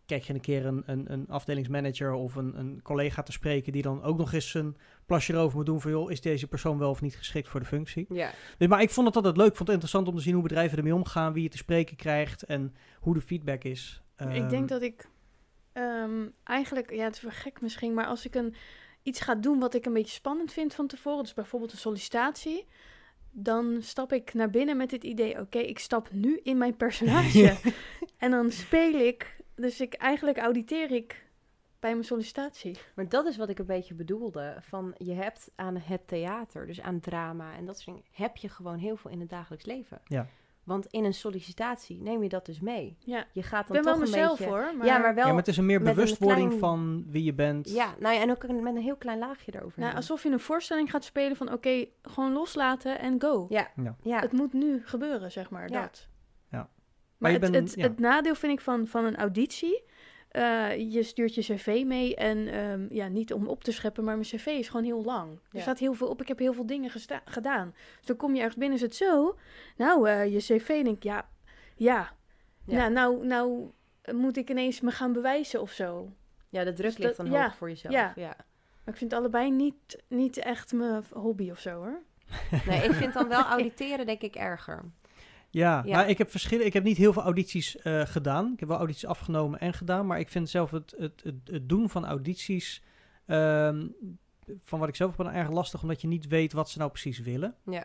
krijg je een keer een, een, een afdelingsmanager of een, een collega te spreken... die dan ook nog eens een plasje erover moet doen van... joh, is deze persoon wel of niet geschikt voor de functie? Ja, Dus, maar ik vond het altijd leuk. Ik vond het interessant om te zien hoe bedrijven ermee omgaan... wie je te spreken krijgt en hoe de feedback is. ik Ehm, denk dat ik ehm, eigenlijk, ja, het is wel gek misschien, maar als ik een, iets ga doen wat ik een beetje spannend vind van tevoren, dus bijvoorbeeld een sollicitatie, dan stap ik naar binnen met het idee, oké, ik stap nu in mijn personage. en dan speel ik, dus ik eigenlijk auditeer ik bij mijn sollicitatie. maar dat is wat ik een beetje bedoelde. Van je hebt aan het theater, dus aan drama en dat soort dingen, heb je gewoon heel veel in het dagelijks leven. Ja. Want in een sollicitatie neem je dat dus mee. Ja, Je gaat ik dan ben wel toch een mezelf beetje... hoor, maar, Ja, maar wel... ja, maar het is een meer een bewustwording klein- van wie je bent. Ja, nou ja, en ook een- met een heel klein laagje erover. nou, alsof je een voorstelling gaat spelen van, oké, gewoon loslaten en go. Ja, Ja. ja. Het moet nu gebeuren, zeg maar, Ja. dat. Maar, het, het, ja. het nadeel vind ik van, van een auditie... eh, je stuurt je cv mee en ehm, ja, niet om op te scheppen, maar mijn cv is gewoon heel lang. Er Ja. staat heel veel op, ik heb heel veel dingen gedaan. Dus dan kom je ergens binnen, is het zo? Nou, eh, je cv, denk ik, ja, ja. Ja. Nou, nou, nou moet ik ineens me gaan bewijzen of zo. ja, de druk Dus ligt dat- dan hoog voor jezelf. ja. Maar ik vind allebei niet, niet echt mijn hobby of zo, hoor. Nee, ik vind dan wel auditeren denk ik erger. Ja, Ja. Nou, ik heb verschillen. Ik heb niet heel veel audities eh, gedaan. Ik heb wel audities afgenomen en gedaan, maar ik vind zelf het, het, het, het doen van audities, ehm, van wat ik zelf heb, erg lastig, omdat je niet weet wat ze nou precies willen. Ja.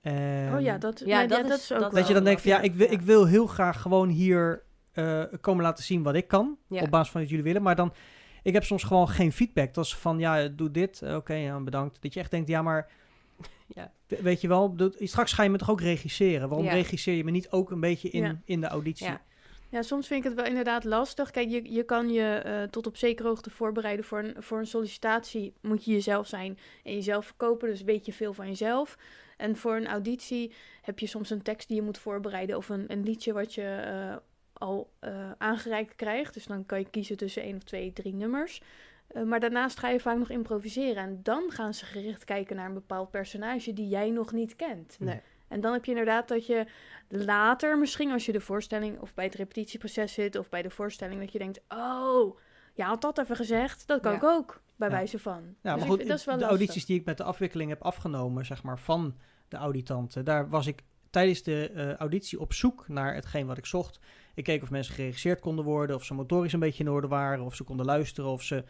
En oh ja, dat, ja, dat ja, dat is- is ook dat- dat je dan denkt van ja, ik wil, ja. ik wil heel graag gewoon hier eh, komen laten zien wat ik kan, Ja. op basis van wat jullie willen, maar dan, ik heb soms gewoon geen feedback. Dat is van ja, doe dit, oké, ja, bedankt. Dat je echt denkt, ja, maar Ja. we- weet je wel, straks ga je me toch ook regisseren. Waarom Ja. regisseer je me niet ook een beetje in, Ja. in de auditie? Ja. Ja, soms vind ik het wel inderdaad lastig. Kijk, je, je kan je eh, tot op zekere hoogte voorbereiden voor een, voor een sollicitatie. Moet je jezelf zijn en jezelf verkopen, dus weet je veel van jezelf. En voor een auditie heb je soms een tekst die je moet voorbereiden of een, een liedje wat je eh, al eh, aangereikt krijgt. Dus dan kan je kiezen tussen één of twee, drie nummers. Eh, maar daarnaast ga je vaak nog improviseren. En dan gaan ze gericht kijken naar een bepaald personage die jij nog niet kent. Nee. En dan heb je inderdaad dat je later, misschien als je de voorstelling of bij het repetitieproces zit of bij de voorstelling, dat je denkt: Oh, je had dat even gezegd. Dat kan Ja. ik ook, bij Ja. wijze van. Ja, Dus maar goed, vind- de lastig. audities die ik met de afwikkeling heb afgenomen, zeg maar, van de auditanten, daar was ik tijdens de eh, auditie op zoek naar hetgeen wat ik zocht. Ik keek of mensen geregisseerd konden worden, of ze motorisch een beetje in orde waren, of ze konden luisteren, of ze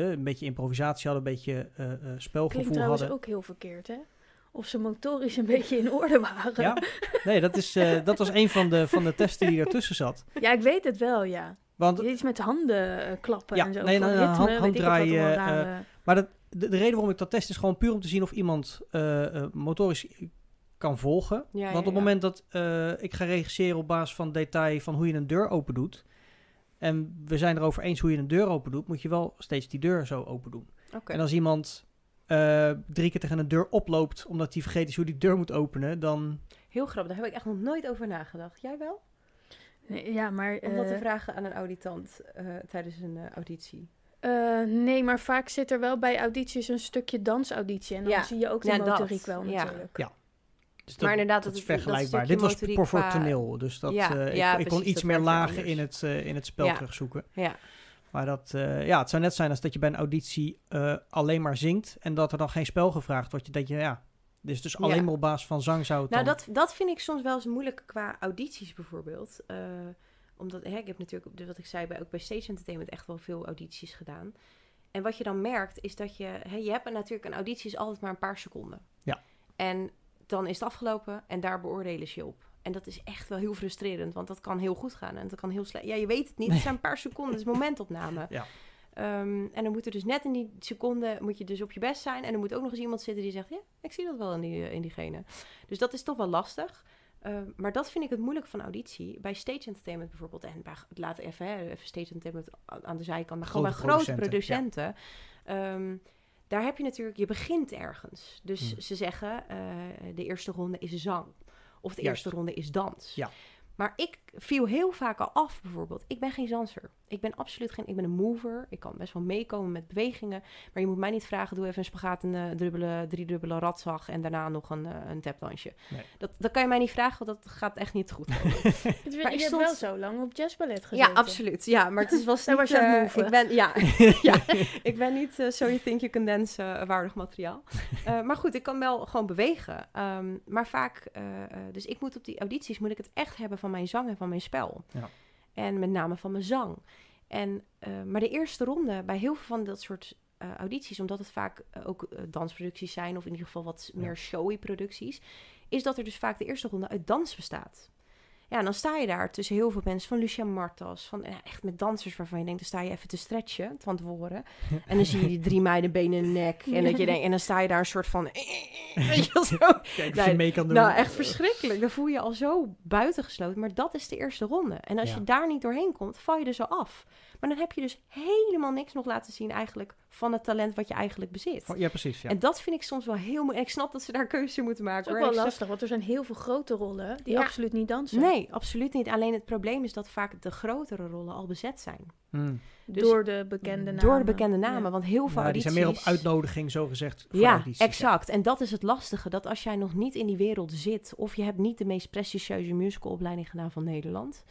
een beetje improvisatie hadden, een beetje eh, eh, Klinkt spelgevoel trouwens hadden. ook heel verkeerd, hè? Of ze motorisch een beetje in orde waren. Ja, nee, dat, is, eh, dat was een van de, van de testen die ertussen zat. Ja, ik weet het wel, ja. Want, Iets met handen klappen Ja, en zo. nee, nee, hand- handdraaien, maar dat, de, de reden waarom ik dat test is gewoon puur om te zien of iemand motorisch kan volgen. Ja, Want op het ja. moment dat ik ga regisseren op basis van detail van hoe je een deur open doet. En we zijn erover eens hoe je een deur open doet, moet je wel steeds die deur zo open doen. Oké. En als iemand eh, drie keer tegen een deur oploopt omdat hij vergeten is hoe die deur moet openen, dan. Heel grappig, daar heb ik echt nog nooit over nagedacht. Jij wel? Nee, ja, maar... Om dat te eh, vragen aan een auditant eh, tijdens een eh, auditie. eh, nee, maar vaak zit er wel bij audities een stukje dansauditie. En dan Ja. zie je ook de Ja, dat. motoriek wel Ja. natuurlijk. Ja. Dus Maar inderdaad, dat dat is vergelijkbaar. Dit was qua- toneel. Dus dat, Ja, eh, ik, ja, ik kon iets meer lagen in het, eh, in het spel Ja. terugzoeken. Ja, Maar dat, eh, ja, het zou net zijn als dat je bij een auditie alleen maar zingt en dat er dan geen spel gevraagd wordt. Dat je, ja, Dus, dus alleen maar op basis van zang zou het Nou, dan... dat, dat vind ik soms wel eens moeilijk qua audities bijvoorbeeld. Omdat hè, ik heb natuurlijk, wat ik zei, bij, ook bij Stage Entertainment echt wel veel audities gedaan. En wat je dan merkt, is dat je... Hè, je hebt een- natuurlijk een auditie is altijd maar een paar seconden. Ja. En dan is het afgelopen en daar beoordelen ze je op. En dat is echt wel heel frustrerend, want dat kan heel goed gaan en dat kan heel slecht. Ja, je weet het niet. Het zijn een paar seconden, het is momentopname. Ja. Ehm, en dan moet er dus net in die seconde moet je dus op je best zijn. En er moet ook nog eens iemand zitten die zegt: Ja, ik zie dat wel in, die, in diegene. Dus dat is toch wel lastig. Ehm, maar dat vind ik het moeilijk van auditie. Bij stage entertainment bijvoorbeeld. En bij, laat even, hè, even stage entertainment aan de zijkant. Maar gewoon bij Grote producenten. ehm, daar heb je natuurlijk, je begint ergens. Dus Hmm. ze zeggen: eh, de eerste ronde is zang. Of de Juist. eerste ronde is dans. Ja. Maar ik viel heel vaak al af, bijvoorbeeld. Ik ben geen danser. Ik ben absoluut geen... Ik ben een mover. Ik kan best wel meekomen met bewegingen. Maar je moet mij niet vragen... doe even een spagaat, een eh, dubbele, driedubbele ratzag... en daarna nog een, eh, een tapdansje. Nee. Dat, dat kan je mij niet vragen, want dat gaat echt niet goed komen. Je, Maar ik hebt stond- wel zo lang op jazzballet gezeten. ja, absoluut. Ja, maar het is, het eh, moven. ik ben, ja, ja, ik ben niet eh, So You Think You Can Dance eh, waardig materiaal. Eh, maar goed, ik kan wel gewoon bewegen. Ehm, maar vaak... eh, eh, dus ik moet op die audities... moet ik het echt hebben van mijn zang en van mijn spel. Ja. En met name van mijn zang. En, eh, maar de eerste ronde bij heel veel van dat soort eh, audities, omdat het vaak eh, ook dansproducties zijn, of in ieder geval wat Ja. meer showy producties, is dat er dus vaak de eerste ronde uit dans bestaat. Ja, en dan sta je daar tussen heel veel mensen, van Lucia Martas, van ja, echt met dansers waarvan je denkt, dan sta je even te stretchen van tevoren. En dan zie je die drie meiden benen in de nek. En, dat je denkt, en dan sta je daar een soort van, weet je zo. Kijk Nee, je mee kan doen. Nou, echt verschrikkelijk. Dan voel je je al zo buitengesloten. Maar dat is de eerste ronde. En als Ja. je daar niet doorheen komt, val je er zo af. Maar dan heb je dus helemaal niks nog laten zien eigenlijk van het talent wat je eigenlijk bezit. Ja, precies. Ja. En dat vind ik soms wel heel moeilijk. En ik snap dat ze daar keuzes in moeten maken. is ook wel En lastig, want er zijn heel veel grote rollen die Ja. absoluut niet dansen. snap- Nee, absoluut niet. Alleen het probleem is dat vaak de grotere rollen al bezet zijn. Hmm. Dus door de bekende namen. Door de bekende namen. Ja. Want heel veel Nou, die zijn meer op uitnodiging, zo gezegd. voor Ja, audities, exact. En dat is het lastige. Dat als jij nog niet in die wereld zit... of je hebt niet de meest prestigieuze musicalopleiding gedaan van Nederland...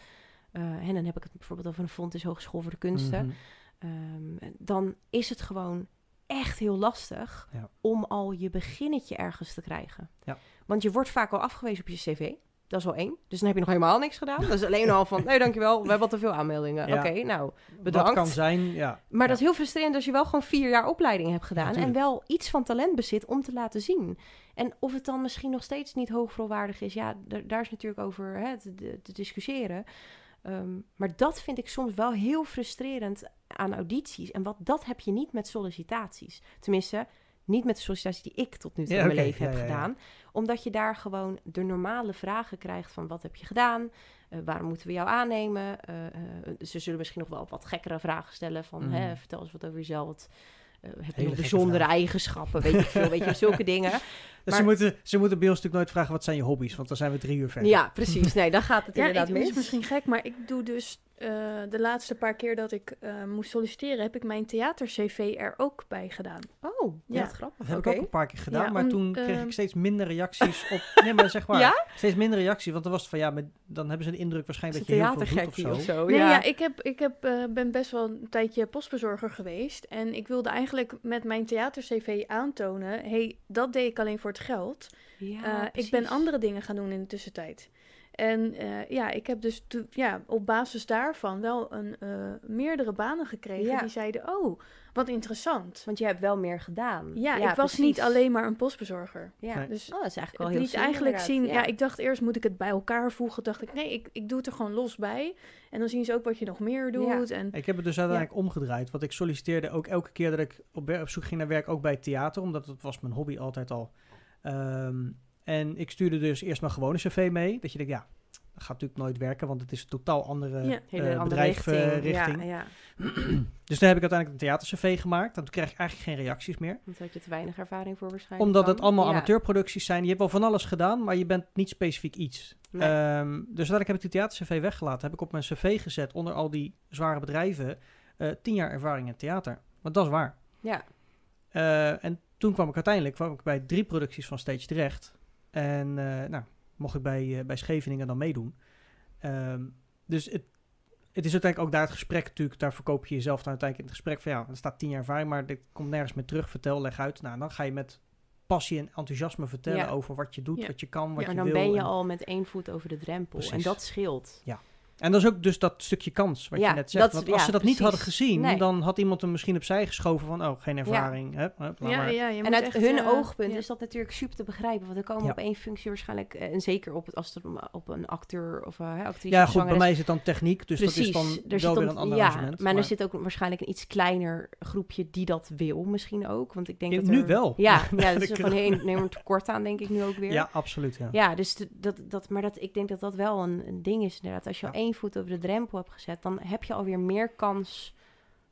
eh, en dan heb ik het bijvoorbeeld over een Fontes Hogeschool voor de Kunsten... Mhm. ehm, dan is het gewoon echt heel lastig... Ja. om al je beginnetje ergens te krijgen. Ja. Want je wordt vaak al afgewezen op je cv... Dat is al één. Dus dan heb je nog helemaal niks gedaan. Dat is alleen al van, nee, dankjewel, we hebben al te veel aanmeldingen. Ja. Oké, nou, bedankt. kan zijn, ja. Maar dat is heel frustrerend als je wel gewoon vier jaar opleiding hebt gedaan. en wel iets van talent bezit om te laten zien. En of het dan misschien nog steeds niet hoogvolwaardig is. Ja, daar- is natuurlijk over hè, te, discussiëren. Ehm, maar dat vind ik soms wel heel frustrerend aan audities. En wat, dat heb je niet met sollicitaties. Tenminste, niet met de sollicitaties die ik tot nu toe in mijn leven heb gedaan. Omdat je daar gewoon de normale vragen krijgt van wat heb je gedaan? Eh, waarom moeten we jou aannemen? Eh, eh, ze zullen misschien nog wel wat gekkere vragen stellen van hè, vertel eens wat over jezelf. Wat, heb je bijzondere eigenschappen? Weet ik veel, weet je, zulke dingen. Dus Maar- ze, moeten, ze moeten bij ons natuurlijk nooit vragen, wat zijn je hobby's? Want dan zijn we drie uur verder. Ja, precies. Nee, dan gaat het Ja, inderdaad het mis. is misschien gek, maar ik doe dus eh, de laatste paar keer dat ik eh, moest solliciteren, heb ik mijn theater-cv er ook bij gedaan. Oh, ja, wat grappig. Dat heb ik ook een paar keer gedaan, Ja, maar om, toen kreeg ehm, ik steeds minder reacties op... Nee, maar zeg maar, Ja? steeds minder reacties. Want dan was het van, ja, maar dan hebben ze de indruk waarschijnlijk dat je heel veel doet of zo. of zo? nee, ja, ik, heb, ik heb, eh, ben best wel een tijdje postbezorger geweest. En ik wilde eigenlijk met mijn theater-cv aantonen, hey, dat deed ik alleen voor het geld. Ja, Eh, ik ben andere dingen gaan doen in de tussentijd. En eh, ja, ik heb dus to- ja, op basis daarvan wel een, eh, meerdere banen gekregen Ja. die zeiden, oh, wat interessant. Want je hebt wel meer gedaan. Ja, ik was niet alleen maar een postbezorger. Ja, Nee. Dus oh, dat is eigenlijk wel heel liet eigenlijk zien, ja. ik dacht eerst moet ik het bij elkaar voegen. Dacht ik, nee, ik, ik doe het er gewoon los bij. En dan zien ze ook wat je nog meer doet. Ja. En Ik heb het dus uiteindelijk omgedraaid. Want ik solliciteerde ook elke keer dat ik op, op zoek ging naar werk, ook bij het theater. Omdat dat was mijn hobby altijd al. Ehm, en ik stuurde dus eerst mijn gewone cv mee. Dat je denkt, ja, dat gaat natuurlijk nooit werken. Want het is een totaal andere Ja. Eh, andere bedrijfsrichting. richting. Ja, ja. Dus toen heb ik uiteindelijk een theater-cv gemaakt. En toen kreeg ik eigenlijk geen reacties meer. Had je te weinig ervaring voor waarschijnlijk. Omdat het dan. allemaal amateurproducties zijn. Je hebt wel van alles gedaan, maar je bent niet specifiek iets. Nee. Ehm, dus uiteindelijk heb ik die theater-cv weggelaten. Heb ik op mijn cv gezet onder al die zware bedrijven. eh tien jaar ervaring in theater. Want dat is waar. Ja, Eh, en toen kwam ik uiteindelijk kwam ik bij drie producties van Stage terecht. En eh, nou, mocht ik bij, eh, bij Scheveningen dan meedoen. Ehm, dus het, het is uiteindelijk ook daar het gesprek natuurlijk. Daar verkoop je jezelf dan uiteindelijk in het gesprek van ja, er staat tien jaar ervaring, maar dit komt nergens meer terug. Vertel, leg uit. Nou, dan ga je met passie en enthousiasme vertellen Ja. over wat je doet, Ja. wat je kan, wat Ja, je Maar dan wil. ben je en, al met één voet over de drempel. En dat scheelt. En dat is ook dus dat stukje kans, wat Ja, je net zegt. dat- Want als ja, ze dat niet hadden gezien, Nee. dan had iemand hem misschien opzij geschoven van, oh, geen ervaring. Hup, hup, laat Ja, maar. ja, je En moet uit echt, hun eh, oogpunt ja. is dat natuurlijk super te begrijpen. Want er komen Ja. op één functie waarschijnlijk... eh, En zeker op, het- als het op een acteur of uh, actrice Ja, goed, bij mij is het dan techniek, dus dat is dan er wel zit weer dan- een ander ja, arrangement. Maar, er zit ook waarschijnlijk een iets kleiner groepje die dat wil misschien ook. Want ik denk Ja, dat nu er- wel. Ja, ja Dat dat is er gewoon een enorm tekort aan, denk ik nu ook weer. Ja, absoluut, ja. Ja, dus dat, dat, maar dat, ik denk dat dat wel een, ding is inderdaad. Als je al Ja. Één voet over de drempel hebt gezet, dan heb je alweer meer kans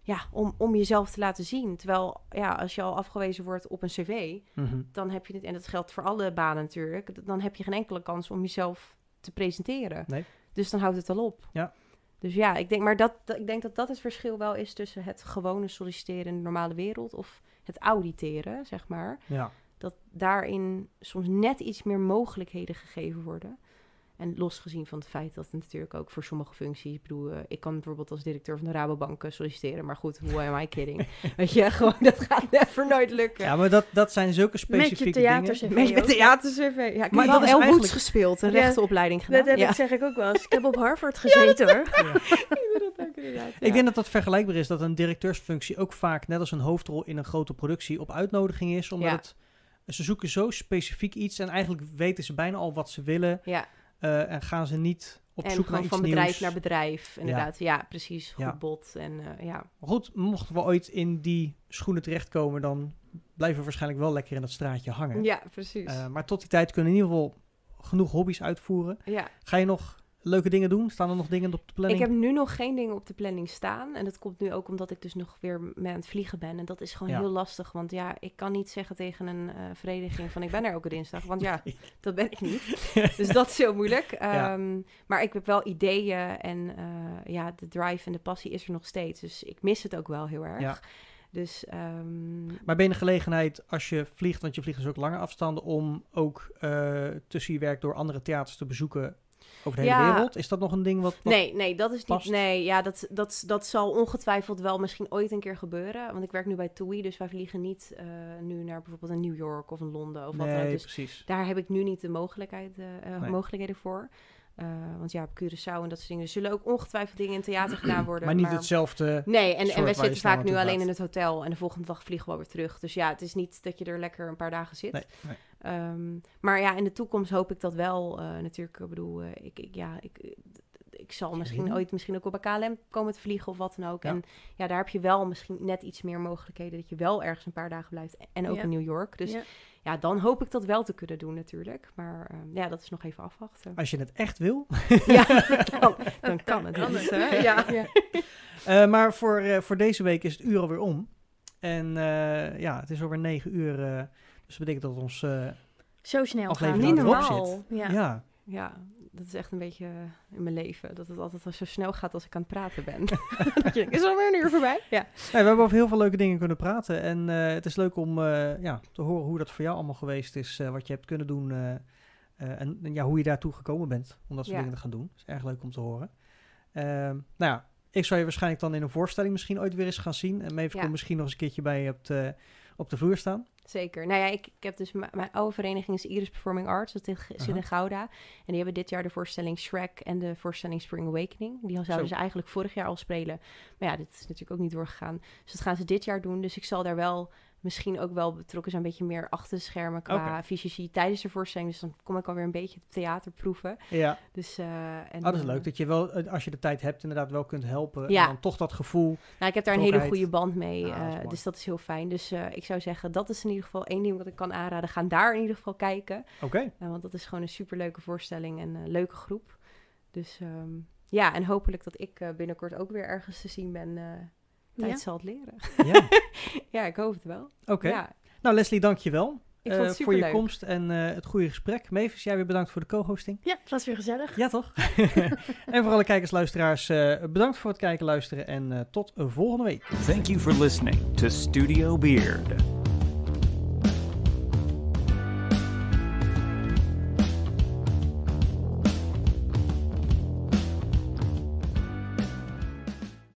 ja, om, om jezelf te laten zien. Terwijl, ja, als je al afgewezen wordt op een cv, Mhm. dan heb je het, en dat geldt voor alle banen natuurlijk, dan heb je geen enkele kans om jezelf te presenteren. Nee. Dus dan houdt het al op. Ja. Dus ja, ik denk, maar dat, dat- ik denk dat dat het verschil wel is tussen het gewone solliciteren in de normale wereld of het auditeren, zeg maar ja. dat daarin soms net iets meer mogelijkheden gegeven worden. En losgezien van het feit dat het natuurlijk ook voor sommige functies... Ik bedoel, eh, ik kan bijvoorbeeld als directeur van de Rabobank eh, solliciteren... maar goed, who am I kidding? Weet je, gewoon, dat gaat never nooit lukken. ja, maar dat, dat zijn zulke Met specifieke dingen. theater Met je theater-cv. Ja, ik Maar heb wel dat is El eigenlijk- gespeeld, een Ja, rechtenopleiding gedaan. Dat heb ja. ik, zeg ik ook wel eens. Ik heb op Harvard gezeten hoor. Ik denk dat dat vergelijkbaar is dat een directeursfunctie ook vaak, net als een hoofdrol in een grote productie, op uitnodiging is. Omdat Ja. het, ze zoeken zo specifiek iets en eigenlijk weten ze bijna al wat ze willen. Ja, eh, en gaan ze niet op en zoek naar iets van bedrijf nieuws. naar bedrijf, inderdaad. Ja, precies, goed Ja. bod. En eh, ja, goed, mochten we ooit in die schoenen terechtkomen, dan blijven we waarschijnlijk wel lekker in dat straatje hangen. ja precies. Eh, maar tot die tijd kunnen we in ieder geval genoeg hobby's uitvoeren. ja. Ga je nog leuke dingen doen? Staan er nog dingen op de planning? Ik heb nu nog geen dingen op de planning staan. En dat komt nu ook omdat ik dus nog weer aan het vliegen ben. En dat is gewoon Ja. heel lastig. Want ja, ik kan niet zeggen tegen een eh, vereniging van ik ben er elke dinsdag. Want ja, dat ben ik niet. Dus dat is heel moeilijk. Ja. Ehm, Maar ik heb wel ideeën en eh, ja, de drive en de passie is er nog steeds. Dus ik mis het ook wel heel erg. Ja. Dus ehm, Maar ben je een gelegenheid als je vliegt, want je vliegt dus ook lange afstanden, om ook eh, tussen je werk door andere theaters te bezoeken over de hele wereld? Is dat nog een ding wat... wat- Nee, nee, dat is niet. Nee, ja, dat, dat, dat zal ongetwijfeld wel misschien ooit een keer gebeuren. Want ik werk nu bij TUI, dus wij vliegen niet eh, nu naar bijvoorbeeld een New York of een Londen of wat dan ook. Dus precies. daar heb ik nu niet de mogelijkheid, eh, eh, Nee. mogelijkheden voor. Eh, want ja, op Curaçao en dat soort dingen. Er zullen ook ongetwijfeld dingen in theater gedaan worden. Maar niet hetzelfde... Nee, en, en wij zitten vaak nu alleen in het hotel. En de volgende dag vliegen we weer terug. Dus ja, het is niet dat je er lekker een paar dagen zit. Nee, nee. Ehm, maar ja, in de toekomst hoop ik dat wel. eh, natuurlijk, ik bedoel, eh, ik, ik, ja, ik, ik zal misschien ooit misschien ook op een KLM komen te vliegen of wat dan ook. Ja. En ja, daar heb je wel misschien net iets meer mogelijkheden dat je wel ergens een paar dagen blijft. En ook Ja. in New York. Dus ja. Ja. dan hoop ik dat wel te kunnen doen natuurlijk. Maar ehm, ja, dat is nog even afwachten. Als je het echt wil. ja, dan, dan kan het. Dus, hè? ja. ja. Eh, maar voor, eh, voor deze week is het uur alweer om. En eh, ja, het is alweer negen uur. eh, dus dat betekent dat ons... eh, Zo snel gaan. Niet erop normaal. zit. Ja. ja. Dat is echt een beetje in mijn leven. Dat het altijd al zo snel gaat als ik aan het praten ben. Dat je denkt, is er alweer een uur voorbij? Ja. We hebben over heel veel leuke dingen kunnen praten. En eh, het is leuk om eh, ja, te horen hoe dat voor jou allemaal geweest is. eh, wat je hebt kunnen doen. en, en ja, hoe je daartoe gekomen bent om dat soort Ja. dingen te gaan doen. Dat is erg leuk om te horen. Ehm, nou ja, ik zou je waarschijnlijk dan in een voorstelling misschien ooit weer eens gaan zien. En Maeve Ja. komt misschien nog eens een keertje bij je op de, op de vloer staan. Zeker. Nou ja, ik, ik heb dus mijn oude vereniging is Iris Performing Arts. Dat zit in Gouda. En die hebben dit jaar de voorstelling Shrek en de voorstelling Spring Awakening. Die zouden Zo. ze eigenlijk vorig jaar al spelen. Maar ja, dit is natuurlijk ook niet doorgegaan. Dus dat gaan ze dit jaar doen. Dus ik zal daar wel misschien ook wel betrokken zijn. Een beetje meer achter de schermen qua Oké. fysici tijdens de voorstelling. Dus dan kom ik alweer een beetje het theater proeven. Ja, Dus, eh, en, oh, dat is eh, leuk. Dat je wel, eh, als je de tijd hebt, inderdaad wel kunt helpen. Ja. En dan toch dat gevoel. Nou, ik heb daar een hele goede band mee. Ja, dat is mooi. dus dat is heel fijn. Dus ik zou zeggen, dat is in ieder geval één ding wat ik kan aanraden. Ga daar in ieder geval kijken. Oké. Want dat is gewoon een superleuke voorstelling en een leuke groep. Dus ehm, ja, en hopelijk dat ik binnenkort ook weer ergens te zien ben. Eh tijd Ja. zal het leren. Ja, ja, ik hoop het wel. oké. Ja, Nou, Leslie, dank je wel. ik eh, vond het voor je komst en eh, het goede gesprek. Mavis, jij weer bedankt voor de co-hosting. Ja, het was weer gezellig. Ja, toch? en voor alle kijkers, luisteraars, eh, bedankt voor het kijken, luisteren en eh, tot volgende week. Thank you for listening to Studio Beard.